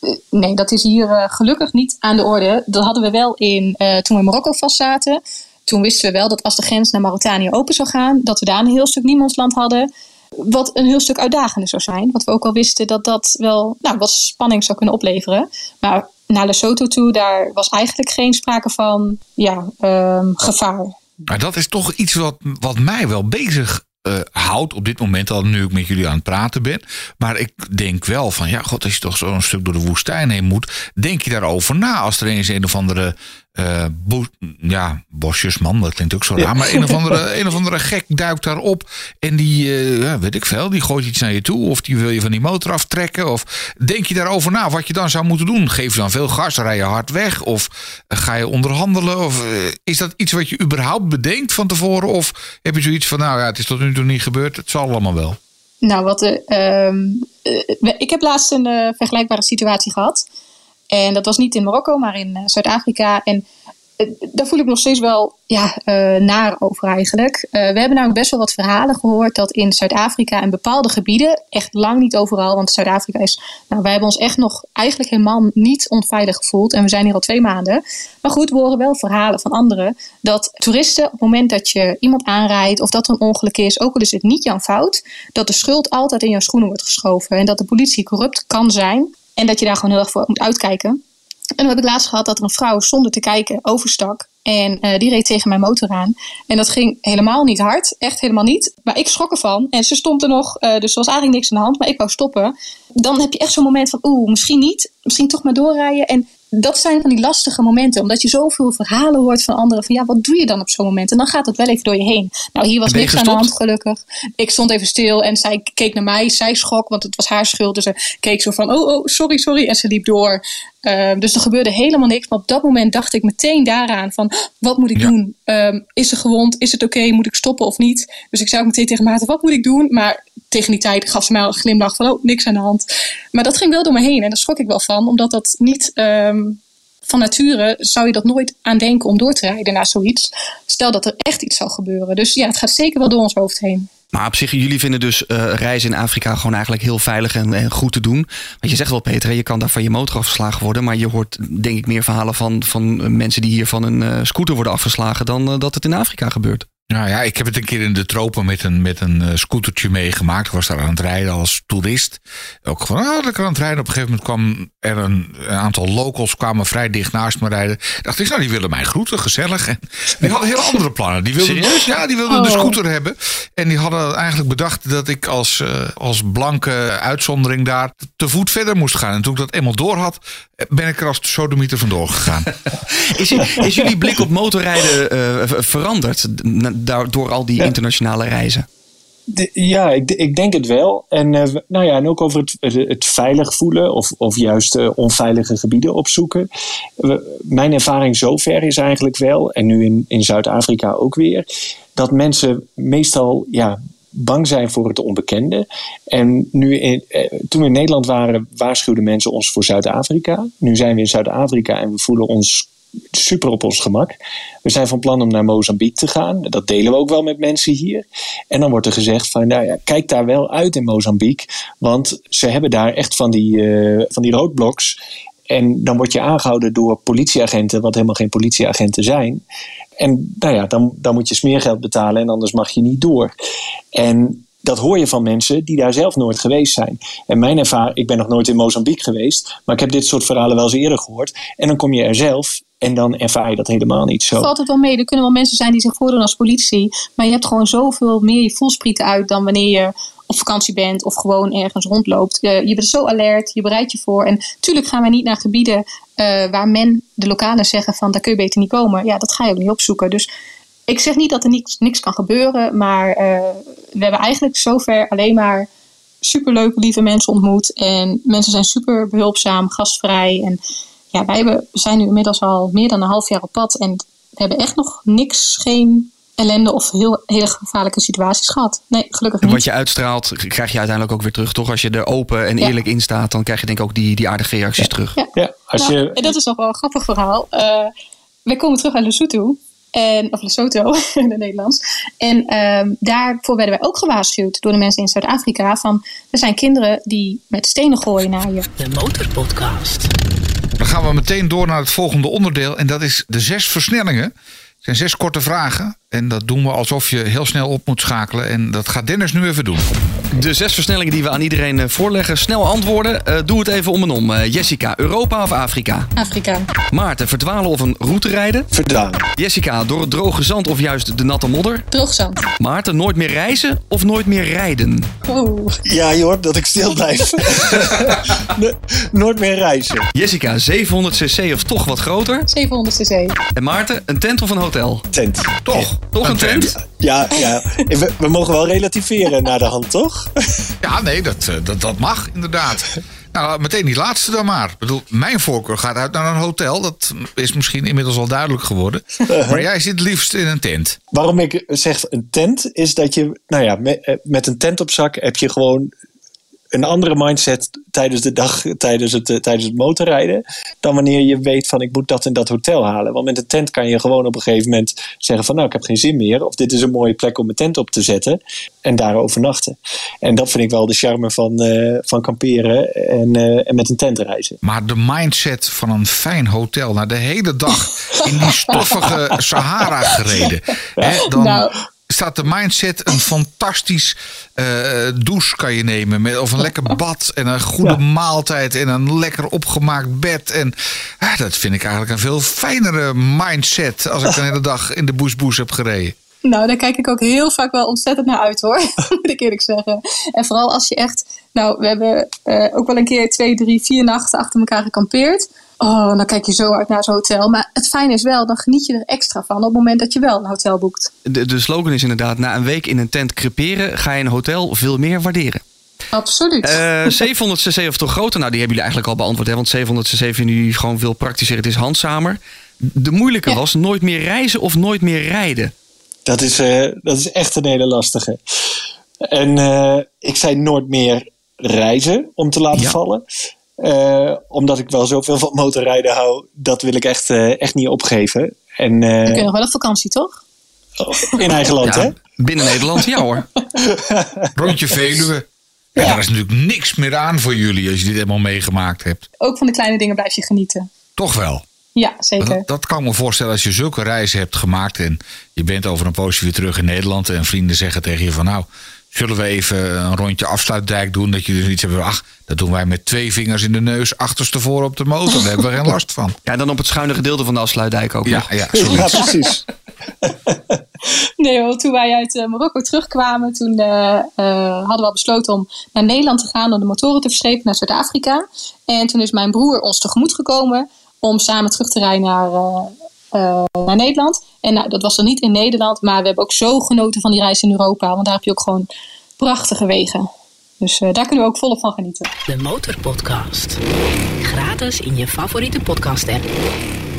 uh, nee, dat is hier uh, gelukkig niet aan de orde. Dat hadden we wel in toen we in Marokko vastzaten. Toen wisten we wel dat als de grens naar Mauritanië open zou gaan, dat we daar een heel stuk niemandsland hadden. Wat een heel stuk uitdagender zou zijn. Want we ook al wisten dat dat wel nou, wat spanning zou kunnen opleveren. Maar naar Lesotho toe, daar was eigenlijk geen sprake van ja, um, gevaar. Maar dat is toch iets wat, wat mij wel bezig uh, houdt op dit moment al nu ik met jullie aan het praten ben. Maar ik denk wel van ja, god, als je toch zo'n stuk door de woestijn heen moet, denk je daarover na als er eens een of andere uh, bo ja, bosjesman, dat klinkt ook zo raar, maar een of andere, een of andere gek duikt daarop en die, uh, ja, weet ik veel, die gooit iets naar je toe of die wil je van die motor aftrekken of denk je daarover na wat je dan zou moeten doen? Geef je dan veel gas, rij je hard weg of ga je onderhandelen of is dat iets wat je überhaupt bedenkt van tevoren of heb je zoiets van nou ja, het is tot nu toe niet gebeurd, het zal allemaal wel? Nou, wat, uh, ik heb laatst een vergelijkbare situatie gehad. En dat was niet in Marokko, maar in Zuid-Afrika. En daar voel ik nog steeds wel ja, naar over eigenlijk. we hebben namelijk best wel wat verhalen gehoord dat in Zuid-Afrika in bepaalde gebieden, echt lang niet overal, want Zuid-Afrika is, nou wij hebben ons echt nog eigenlijk helemaal niet onveilig gevoeld. En we zijn hier al twee maanden. Maar goed, we horen wel verhalen van anderen dat toeristen op het moment dat je iemand aanrijdt of dat er een ongeluk is, ook al is het niet jouw fout, dat de schuld altijd in jouw schoenen wordt geschoven. En dat de politie corrupt kan zijn. En dat je daar gewoon heel erg voor moet uitkijken. En dan heb ik laatst gehad dat er een vrouw zonder te kijken overstak. En uh, die reed tegen mijn motor aan. En dat ging helemaal niet hard. Echt helemaal niet. Maar ik schrok ervan. En ze stond er nog. Uh, dus er was eigenlijk niks aan de hand. Maar ik wou stoppen. Dan heb je echt zo'n moment van. Oeh, misschien niet. Misschien toch maar doorrijden. En dat zijn van die lastige momenten. Omdat je zoveel verhalen hoort van anderen. Van ja, wat doe je dan op zo'n moment? En dan gaat het wel even door je heen. Nou, hier was niks aan de hand gelukkig. Ik stond even stil en zij keek naar mij. Zij schrok, want het was haar schuld. Dus ze keek zo van, oh, oh, sorry, sorry. En ze liep door. Uh, dus er gebeurde helemaal niks. Maar op dat moment dacht ik meteen daaraan van, wat moet ik ja. doen? Um, is ze gewond? Is het oké? Okay? Moet ik stoppen of niet? Dus ik zei ook meteen tegen Maarten, wat moet ik doen? Maar tegen die tijd gaf ze mij een glimlach van, oh, niks aan de hand. Maar dat ging wel door me heen en daar schrok ik wel van. Omdat dat niet... Um, van nature zou je dat nooit aan denken om door te rijden naar zoiets. Stel dat er echt iets zou gebeuren. Dus ja, het gaat zeker wel door ons hoofd heen. Maar op zich, jullie vinden dus uh, reizen in Afrika gewoon eigenlijk heel veilig en, goed te doen. Want je zegt wel, Peter, je kan daar van je motor afgeslagen worden. Maar je hoort denk ik meer verhalen van, van mensen die hier van een uh, scooter worden afgeslagen dan uh, dat het in Afrika gebeurt. Nou ja, ik heb het een keer in de tropen met een, met een uh, scootertje meegemaakt. Ik was daar aan het rijden als toerist. Ook gewoon ah, lekker aan het rijden. Op een gegeven moment kwam er een, een, aantal locals kwamen vrij dicht naast me rijden. Dacht ik, nou die willen mij groeten, gezellig. En die hadden hele andere plannen. Die wilden, dus, ja, die wilden oh. de scooter hebben. En die hadden eigenlijk bedacht dat ik als, uh, als blanke uitzondering daar te voet verder moest gaan. En toen ik dat eenmaal door had, ben ik er als sodemieter vandoor gegaan. is, is jullie blik op motorrijden uh, veranderd? Door al die internationale reizen? De, ja, ik, ik, denk het wel. En, uh, nou ja, en ook over het, het veilig voelen of, of juist uh, onveilige gebieden opzoeken. Mijn ervaring zover is eigenlijk wel, en nu in, in Zuid-Afrika ook weer, dat mensen meestal ja, bang zijn voor het onbekende. En nu in, eh, toen we in Nederland waren, waarschuwden mensen ons voor Zuid-Afrika. Nu zijn we in Zuid-Afrika en we voelen ons super op ons gemak. We zijn van plan om naar Mozambique te gaan. Dat delen we ook wel met mensen hier. En dan wordt er gezegd van, nou ja, kijk daar wel uit in Mozambique. Want ze hebben daar echt van die, uh, van die roadblocks. En dan word je aangehouden door politieagenten, wat helemaal geen politieagenten zijn. En nou ja, dan, dan moet je smeergeld betalen en anders mag je niet door. En dat hoor je van mensen die daar zelf nooit geweest zijn. En mijn ervaring, ik ben nog nooit in Mozambique geweest, maar ik heb dit soort verhalen wel eens eerder gehoord. En dan kom je er zelf en dan ervaar je dat helemaal niet zo. Valt het wel mee. Er kunnen wel mensen zijn die zich voordoen als politie. Maar je hebt gewoon zoveel meer je voelsprieten uit dan wanneer je op vakantie bent of gewoon ergens rondloopt. Je, je bent zo alert, je bereidt je voor. En natuurlijk gaan wij niet naar gebieden uh, waar men, de lokalen, zeggen van daar kun je beter niet komen. Ja, dat ga je ook niet opzoeken. Dus ik zeg niet dat er niks, niks kan gebeuren, maar uh, we hebben eigenlijk zover alleen maar superleuke, lieve mensen ontmoet. En mensen zijn super behulpzaam, gastvrij. En ja, wij hebben, zijn nu inmiddels al meer dan een half jaar op pad. En we hebben echt nog niks, geen ellende of heel, hele gevaarlijke situaties gehad. Nee, gelukkig niet. En wat je uitstraalt, krijg je uiteindelijk ook weer terug, toch? Als je er open en eerlijk in staat, dan krijg je denk ik ook die, die aardige reacties ja. terug. Ja, ja als nou, je... en dat is nog wel een grappig verhaal. Uh, wij komen terug uit Lesotho. En, of Lesotho in het Nederlands. En um, daarvoor werden wij ook gewaarschuwd door de mensen in Zuid-Afrika. Van er zijn kinderen die met stenen gooien naar je. De Motorpodcast. Dan gaan we meteen door naar het volgende onderdeel. En dat is de zes versnellingen. Het zijn zes korte vragen. En dat doen we alsof je heel snel op moet schakelen. En dat gaat Dennis nu even doen. De zes versnellingen die we aan iedereen voorleggen. Snel antwoorden. Uh, doe het even om en om. Uh, Jessica, Europa of Afrika? Afrika. Maarten, verdwalen of een route rijden? Verdwalen. Jessica, door het droge zand of juist de natte modder? Droog zand. Maarten, nooit meer reizen of nooit meer rijden? Oh. Ja, joh, dat ik stil blijf. nooit meer reizen. Jessica, 700cc of toch wat groter? 700cc. En Maarten, een tent of een hotel? Tent. Toch? Toch een tent? Ja, ja. We, we mogen wel relativeren naar de hand, toch? Ja, nee, dat, dat, dat mag inderdaad. Nou, meteen die laatste dan maar. Ik bedoel, mijn voorkeur gaat uit naar een hotel. Dat is misschien inmiddels al duidelijk geworden. Maar jij zit liefst in een tent. Waarom ik zeg een tent, is dat je, nou ja, met, met een tent op zak heb je gewoon een andere mindset tijdens de dag, tijdens het, uh, tijdens het motorrijden, dan wanneer je weet van ik moet dat en dat hotel halen. Want met een tent kan je gewoon op een gegeven moment zeggen van nou ik heb geen zin meer, of dit is een mooie plek om mijn tent op te zetten en daar overnachten. En dat vind ik wel de charme van, uh, van kamperen en, uh, en met een tent reizen. Maar de mindset van een fijn hotel, na de hele dag in die stoffige Sahara gereden, hè, dan... Nou staat de mindset een fantastisch uh, douche kan je nemen. Met, of een lekker bad en een goede ja. maaltijd en een lekker opgemaakt bed. En uh, dat vind ik eigenlijk een veel fijnere mindset als ik de hele dag in de boesboes heb gereden. Nou, daar kijk ik ook heel vaak wel ontzettend naar uit hoor, moet ik eerlijk zeggen. En vooral als je echt, nou, we hebben uh, ook wel een keer twee, drie, vier nachten achter elkaar gekampeerd. Oh, dan kijk je zo uit naar zo'n hotel. Maar het fijne is wel, dan geniet je er extra van op het moment dat je wel een hotel boekt. De, de slogan is inderdaad, na een week in een tent creperen ga je een hotel veel meer waarderen. Absoluut. Uh, 700cc of toch groter? Nou, die hebben jullie eigenlijk al beantwoord. Hè? Want 700cc vinden jullie gewoon veel praktischer. Het is handzamer. De moeilijke ja. was nooit meer reizen of nooit meer rijden. Dat is, uh, dat is echt een hele lastige. En uh, ik zei nooit meer reizen om te laten ja. vallen. Uh, omdat ik wel zoveel van motorrijden hou, dat wil ik echt, uh, echt niet opgeven. En, uh, Dan kun je nog wel op vakantie, toch? In eigen land, ja, hè? Binnen Nederland, ja hoor. Rondje Veluwe. Ja, ja. Daar is natuurlijk niks meer aan voor jullie als je dit helemaal meegemaakt hebt. Ook van de kleine dingen blijf je genieten. Toch wel? Ja, zeker. Dat, dat, kan ik me voorstellen als je zulke reizen hebt gemaakt en je bent over een poosje weer terug in Nederland en vrienden zeggen tegen je van nou, zullen we even een rondje afsluitdijk doen? Dat je dus iets hebt ach, dat doen wij met twee vingers in de neus achterstevoren op de motor. Daar hebben we geen last van. Ja, dan op het schuine gedeelte van de afsluitdijk ook ja, nog. Ja, ja precies. nee hoor, toen wij uit uh, Marokko terugkwamen, toen uh, uh, hadden we al besloten om naar Nederland te gaan om de motoren te verschepen naar Zuid-Afrika. En toen is mijn broer ons tegemoet gekomen om samen terug te rijden naar, uh, naar Nederland. En nou, dat was dan niet in Nederland, maar we hebben ook zo genoten van die reis in Europa. Want daar heb je ook gewoon prachtige wegen. Dus uh, daar kunnen we ook volop van genieten. De Motorpodcast. Gratis in je favoriete podcast app.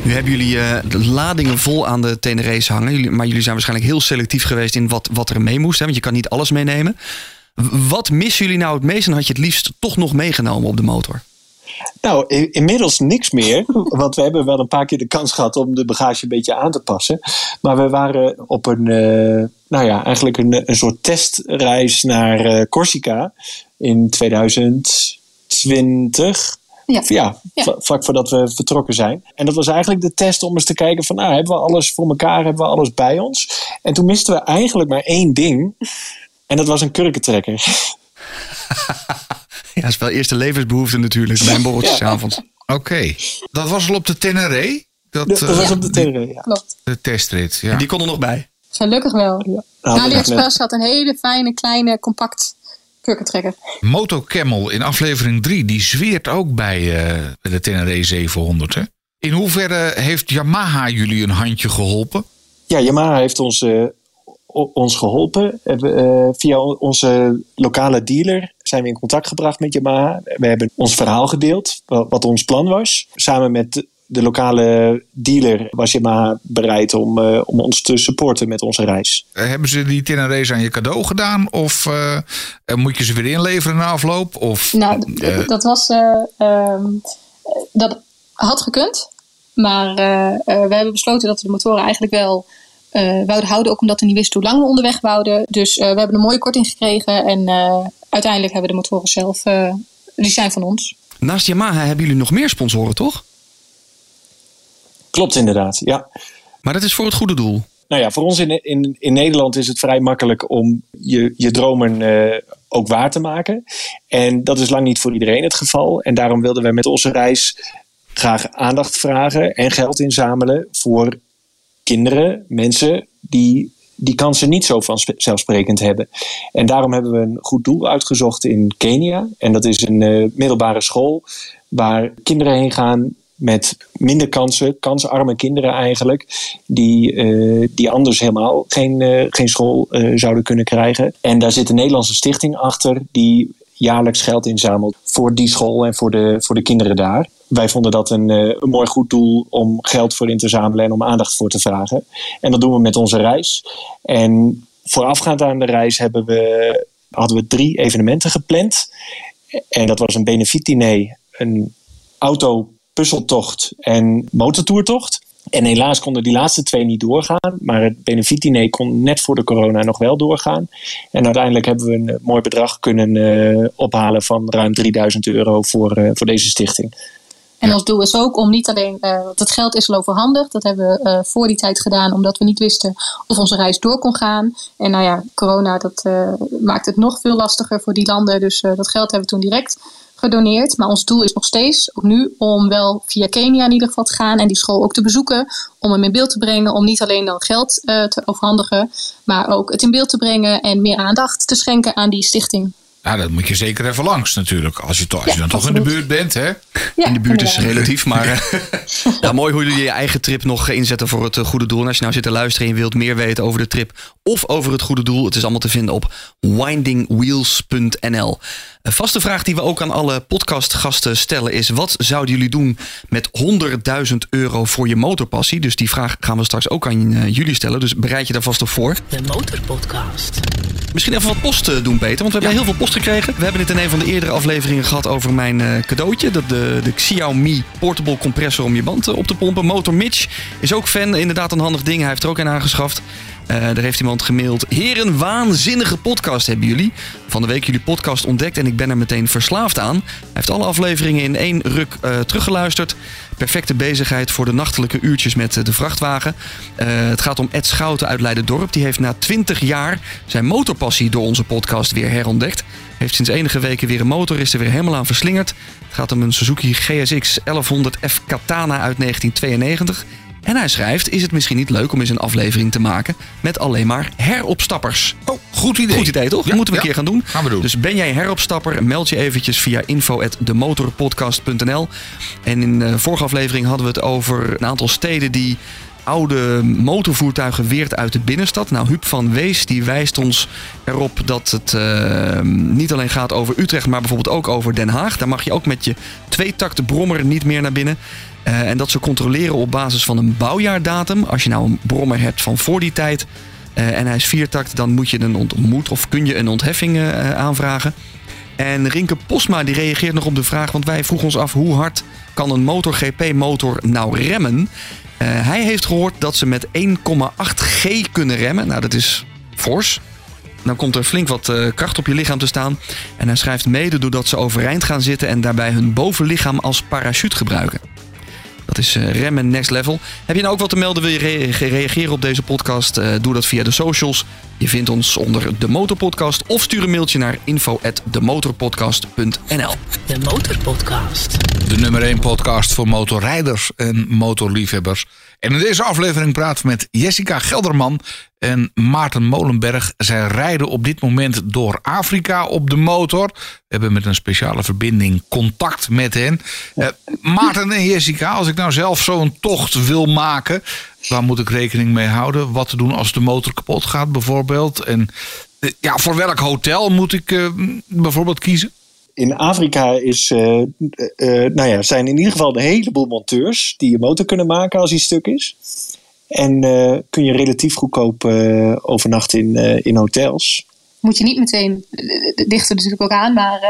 Nu hebben jullie uh, de ladingen vol aan de Tenere's hangen. Jullie, maar jullie zijn waarschijnlijk heel selectief geweest in wat, wat er mee moest. Hè? Want je kan niet alles meenemen. Wat missen jullie nou het meest en had je het liefst toch nog meegenomen op de motor? Nou, inmiddels niks meer. Want we hebben wel een paar keer de kans gehad om de bagage een beetje aan te passen. Maar we waren op een, uh, nou ja, eigenlijk een, een soort testreis naar uh, Corsica in 2020. Ja. Ja, ja, vlak voordat we vertrokken zijn. En dat was eigenlijk de test om eens te kijken van, nou, hebben we alles voor elkaar, hebben we alles bij ons? En toen misten we eigenlijk maar één ding. En dat was een kurkentrekker. Ja, dat is wel eerste levensbehoefte natuurlijk bij een borreltje 's avonds. Oké. Dat was al op de Teneré? Dat, was eh, op de tv. Ja. Klopt. de testrit, ja. Die kon er nog bij. Gelukkig wel. Nou, AliExpress had een hele fijne, kleine, compact kurkentrekker. Moto Camel in aflevering 3, die zweert ook bij, eh, de Teneré 700. Hè? In hoeverre heeft Yamaha jullie een handje geholpen? Ja, Yamaha heeft ons, eh, ons geholpen. Eh, via onze lokale dealer zijn we in contact gebracht met Yamaha. We hebben ons verhaal gedeeld, wa- wat ons plan was. Samen met de lokale dealer was Yamaha bereid om, eh, om ons te supporten met onze reis. Eh, Hebben ze die Tenerés aan je cadeau gedaan? Of eh, moet je ze weer inleveren na afloop? Of, Nou, dat was. eh, ehm, dat had gekund. Maar eh, eh, we hebben besloten dat we de motoren eigenlijk wel eh, wouden houden. Ook omdat we niet wisten hoe lang we onderweg wouden. Dus eh, we hebben een mooie korting gekregen. En eh, uiteindelijk hebben we de motoren zelf. eh, die zijn van ons. Naast Yamaha hebben jullie nog meer sponsoren, toch? Klopt inderdaad, ja. Maar dat is voor het goede doel. Nou ja, voor ons in, in, in Nederland is het vrij makkelijk om je, je dromen eh, ook waar te maken. En dat is lang niet voor iedereen het geval. En daarom wilden we met onze reis graag aandacht vragen en geld inzamelen voor kinderen, mensen die die kansen niet zo vanzelfsprekend hebben. En daarom hebben we een goed doel uitgezocht in Kenia. En dat is een eh, middelbare school waar kinderen heen gaan met minder kansen, kansarme kinderen eigenlijk, die, eh, die anders helemaal geen, eh, geen school zouden kunnen krijgen. En daar zit een Nederlandse stichting achter die jaarlijks geld inzamelt voor die school en voor de, voor de kinderen daar. Wij vonden dat een, eh, een mooi goed doel om geld voor in te zamelen en om aandacht voor te vragen. En dat doen we met onze reis. En voorafgaand aan de reis hebben we, hadden we drie evenementen gepland. En dat was een benefietdiner, een auto puzzeltocht en motortoertocht. En helaas konden die laatste twee niet doorgaan. Maar het benefietdiner kon net voor de corona nog wel doorgaan. En uiteindelijk hebben we een eh, mooi bedrag kunnen eh, ophalen van ruim 3000 euro voor, voor deze stichting. En ons doel is ook om niet alleen, eh, want het geld is al overhandigd. Dat hebben we eh, voor die tijd gedaan, omdat we niet wisten of onze reis door kon gaan. En nou ja, corona dat eh, maakt het nog veel lastiger voor die landen. Dus eh, dat geld hebben we toen direct gedoneerd. Maar ons doel is nog steeds, ook nu, om wel via Kenia in ieder geval te gaan. En die school ook te bezoeken. Om hem in beeld te brengen. Om niet alleen dan geld eh, te overhandigen. Maar ook het in beeld te brengen. En meer aandacht te schenken aan die stichting. Nou, dat moet je zeker even langs natuurlijk. Als je, to- als je Ja, dan toch in de buurt bent, hè? Ja, in de buurt is relatief, maar eh, ja, mooi hoe jullie je eigen trip nog inzetten voor het eh, goede doel. En als je nou zit te luisteren en je wilt meer weten over de trip of over het goede doel, het is allemaal te vinden op windingwheels.nl. Een vaste vraag die we ook aan alle podcastgasten stellen is: wat zouden jullie doen met 100.000 euro voor je motorpassie? Dus die vraag gaan we straks ook aan eh, jullie stellen. Dus bereid je daar vast op voor. De Motorpodcast. Misschien even wat post eh, doen, Peter. Want we hebben heel veel post gekregen. We hebben het in een van de eerdere afleveringen gehad over mijn eh, cadeautje. Dat de, de Xiaomi Portable Compressor om je band op te pompen. Motor Mitch is ook fan. Inderdaad een handig ding. Hij heeft er ook een aangeschaft. Eh daar heeft iemand gemaild. Heren, waanzinnige podcast hebben jullie. Van de week jullie podcast ontdekt en ik ben er meteen verslaafd aan. Hij heeft alle afleveringen in één ruk eh, teruggeluisterd. Perfecte bezigheid voor de nachtelijke uurtjes met eh, de vrachtwagen. Het gaat om Ed Schouten uit Leiderdorp. Die heeft na 20 jaar zijn motorpassie door onze podcast weer herontdekt. Heeft sinds enige weken weer een motor, is er weer helemaal aan verslingerd. Het gaat om een Suzuki GSX 1100F Katana uit 1992. En hij schrijft, is het misschien niet leuk om eens een aflevering te maken met alleen maar heropstappers? Oh, goed idee. Goed idee, toch? Ja, Dat moeten we ja. een keer gaan doen. Gaan we doen. Dus ben jij heropstapper, meld je eventjes via info.demotorpodcast.nl. En in de vorige aflevering hadden we het over een aantal steden die oude motorvoertuigen weert uit de binnenstad. Nou, Huub van Wees die wijst ons erop dat het eh, niet alleen gaat over Utrecht, maar bijvoorbeeld ook over Den Haag. Daar mag je ook met je tweetakte brommer niet meer naar binnen. Eh, en dat ze controleren op basis van een bouwjaardatum. Als je nou een brommer hebt van voor die tijd eh, en hij is viertakt, dan moet je een ontmoet of kun je een ontheffing eh, aanvragen. En Rinke Posma die reageert nog op de vraag, want wij vroegen ons af hoe hard kan een MotoGP motor nou remmen. Eh, hij heeft gehoord dat ze met 1,8 G kunnen remmen. Nou, dat is fors. Dan komt er flink wat eh, kracht op je lichaam te staan. En hij schrijft mede doordat ze overeind gaan zitten en daarbij hun bovenlichaam als parachute gebruiken. Dat is eh, remmen next level. Heb je nou ook wat te melden? Wil je re- reageren op deze podcast? Eh, doe dat via de socials. Je vindt ons onder de Motorpodcast of stuur een mailtje naar info@demotorpodcast.nl. De Motorpodcast. De nummer 1 podcast voor motorrijders en motorliefhebbers. En in deze aflevering praten we met Jessica Gelderman en Maarten Molenberg. Zij rijden op dit moment door Afrika op de motor. We hebben met een speciale verbinding contact met hen. Uh, Maarten en Jessica, als ik nou zelf zo'n tocht wil maken, waar moet ik rekening mee houden? Wat te doen als de motor kapot gaat bijvoorbeeld? En uh, ja, voor welk hotel moet ik uh, bijvoorbeeld kiezen? in Afrika is, uh, uh, nou ja, zijn in ieder geval een heleboel monteurs die je motor kunnen maken als die stuk is. En uh, kun je relatief goedkoop overnachten in, in hotels. Moet je niet meteen, het ligt er natuurlijk ook aan, maar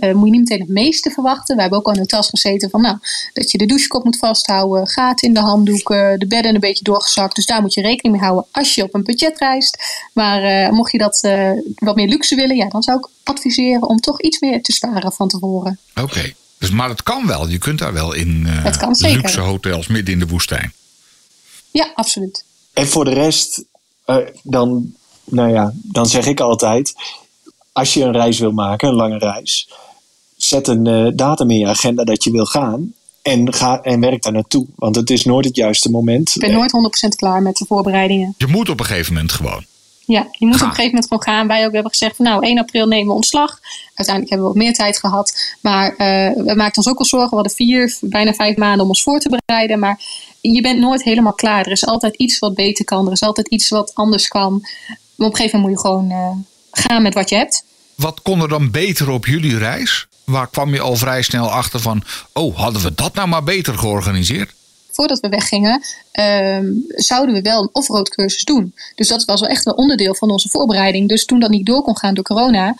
moet je niet meteen het meeste verwachten. We hebben ook al in hotels gezeten van, nou, dat je de douchekop moet vasthouden, gaten in de handdoeken, de bedden een beetje doorgezakt. Dus daar moet je rekening mee houden als je op een budget reist. Maar mocht je dat wat meer luxe willen, ja, dan zou ik adviseren om toch iets meer te sparen van tevoren. Oké, okay. dus, maar het kan wel. Je kunt daar wel in uh, luxe hotels midden in de woestijn. Ja, absoluut. En voor de rest, uh, dan, nou ja, dan zeg ik altijd: als je een reis wil maken, een lange reis, zet een uh, datum in je agenda dat je wil gaan. En, ga, en werk daar naartoe. Want het is nooit het juiste moment. Ik ben nooit 100% klaar met de voorbereidingen. Je moet op een gegeven moment gewoon. Ja, je moet op een gegeven moment gewoon gaan. Wij ook hebben gezegd van nou 1 april nemen we ontslag. Uiteindelijk hebben we wat meer tijd gehad. Maar uh, we maakten ons ook wel zorgen. We hadden vier, bijna vijf maanden om ons voor te bereiden. Maar je bent nooit helemaal klaar. Er is altijd iets wat beter kan. Er is altijd iets wat anders kan. Maar op een gegeven moment moet je gewoon uh, gaan met wat je hebt. Wat kon er dan beter op jullie reis? Waar kwam je al vrij snel achter van... oh, hadden we dat nou maar beter georganiseerd? voordat we weggingen, um, zouden we wel een off-road cursus doen. Dus dat was wel echt een onderdeel van onze voorbereiding. Dus toen dat niet door kon gaan door corona.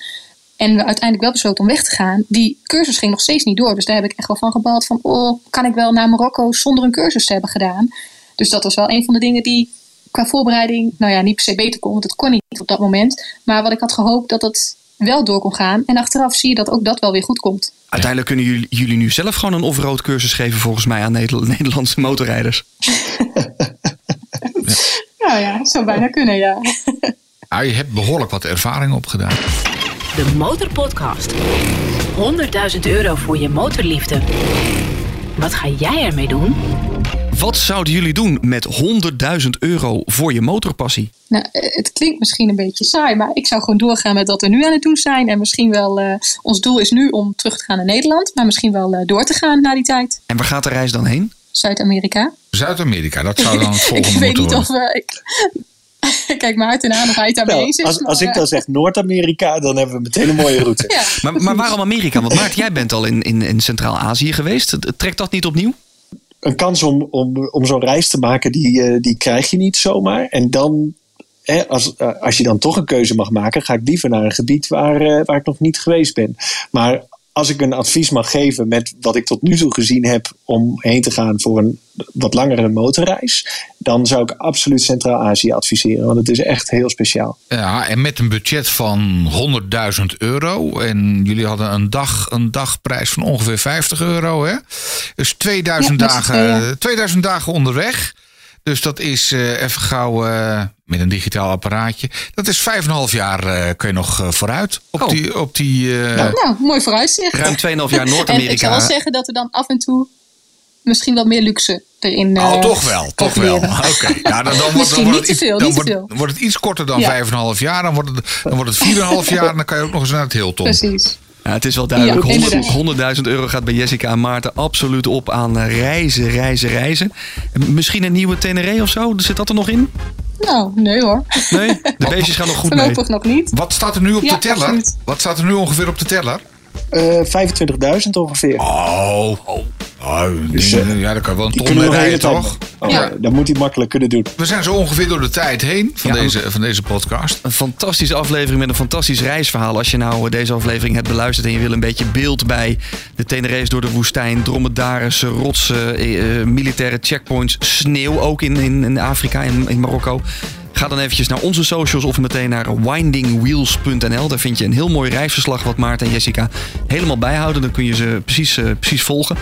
En we uiteindelijk wel besloten om weg te gaan. Die cursus ging nog steeds niet door. Dus daar heb ik echt wel van gebald van... oh, kan ik wel naar Marokko zonder een cursus te hebben gedaan? Dus dat was wel een van de dingen die qua voorbereiding... nou ja, niet per se beter kon, want het kon niet op dat moment. Maar wat ik had gehoopt dat het wel door kon gaan. En achteraf zie je dat ook dat wel weer goed komt. Uiteindelijk kunnen jullie, jullie nu zelf gewoon een off-road cursus geven volgens mij aan Nederlandse motorrijders. nou ja, zou bijna kunnen, ja. Ah, je hebt behoorlijk wat ervaring opgedaan. De Motorpodcast. 100.000 euro voor je motorliefde. Wat ga jij ermee doen? Wat zouden jullie doen met 100.000 euro voor je motorpassie? Nou, het klinkt misschien een beetje saai, maar ik zou gewoon doorgaan met wat we nu aan het doen zijn. En misschien wel, uh, ons doel is nu om terug te gaan naar Nederland, maar misschien wel uh, door te gaan na die tijd. En waar gaat de reis dan heen? Zuid-Amerika. Zuid-Amerika, dat zou dan het volgende ik weet niet worden. of we. Ik, kijk Maarten aan of hij daarmee Nou, eens is. als, als ik dan zeg Noord-Amerika, dan hebben we meteen een mooie route. ja, Maar, maar waarom Amerika? Want Maarten, jij bent al in, in, in Centraal-Azië geweest. Trekt dat niet opnieuw? Een kans om, om, om zo'n reis te maken, die, uh, die krijg je niet zomaar. En dan, hè, als, uh, als je dan toch een keuze mag maken, ga ik liever naar een gebied waar, waar ik nog niet geweest ben. Maar als ik een advies mag geven met wat ik tot nu toe gezien heb om heen te gaan voor een wat langere motorreis, dan zou ik absoluut Centraal-Azië adviseren, want het is echt heel speciaal. Ja, en met een budget van 100.000 euro. En jullie hadden een, dag, een dagprijs van ongeveer 50 euro. Hè? Dus 2000, Ja, met z'n dagen, tweeën. 2000 dagen onderweg. Dus dat is uh, even gauw uh, met een digitaal apparaatje. Dat is 5,5 jaar uh, kun je nog vooruit op Oh. die. Op die nou, mooi vooruitzicht. Ruim 2,5 jaar En ik zou wel Noord-Amerika. zeggen dat we dan af en toe misschien wat meer luxe erin. Oh, eh, toch wel, toch wel. Oké, ja, dan, dan, wordt, Misschien dan, wordt niet het te iets, veel, dan niet te wordt, veel. wordt het iets korter dan Ja. 5,5 jaar. Dan wordt, het, dan wordt het 4,5 jaar en dan kan je ook nog eens naar het Hilton. Precies. Ja, het is wel duidelijk. Ja, 100 inderdaad. 100.000 euro gaat bij Jessica en Maarten absoluut op aan eh, reizen, reizen, reizen. En Misschien een nieuwe Tenere of zo? Zit dat er nog in? Nou, nee hoor. Nee? De beestjes gaan nog goed mee. Voorlopig nog niet. Wat staat er nu op Ja, de teller? absoluut. Wat staat er nu ongeveer op de teller? Eh 25.000 ongeveer. Oh, oh. oh Dus, die- eh, ja, daar kan je wel een ton mee rijden, toch? Oh, Ja. Dan moet hij makkelijk kunnen doen. We zijn zo ongeveer door de tijd heen van, Ja. deze, van deze podcast. Een fantastische aflevering met een fantastisch reisverhaal. Als je nou eh, deze aflevering hebt beluisterd en je wil een beetje beeld bij de Tenere's door de woestijn, dromedaris, rotsen, eh, eh, militaire checkpoints, sneeuw ook in, in, in Afrika, in, in Marokko. Ga dan eventjes naar onze socials of meteen naar windingwheels.nl. Daar vind je een heel mooi reisverslag wat Maarten en Jessica helemaal bijhouden. Dan kun je ze precies, eh, precies volgen.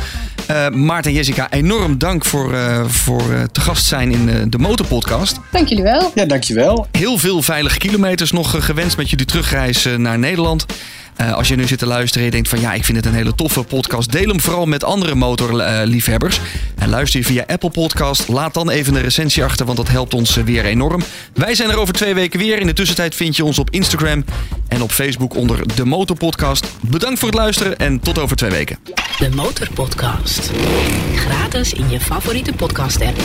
Uh, Maarten en Jessica, enorm dank voor, uh, voor uh, te gast zijn in uh, de Motorpodcast. Dank jullie wel. Ja, dankjewel. Heel veel veilige kilometers nog gewenst met jullie terugreis naar Nederland. Uh, als je nu zit te luisteren en je denkt van ja, ik vind het een hele toffe podcast. Deel hem vooral met andere motorliefhebbers. En luister je via Apple Podcast. Laat dan even een recensie achter, want dat helpt ons weer enorm. Wij zijn er over twee weken weer. In de tussentijd vind je ons op Instagram en op Facebook onder De Motorpodcast. Bedankt voor het luisteren en tot over twee weken. De Motorpodcast. Gratis in je favoriete podcast app.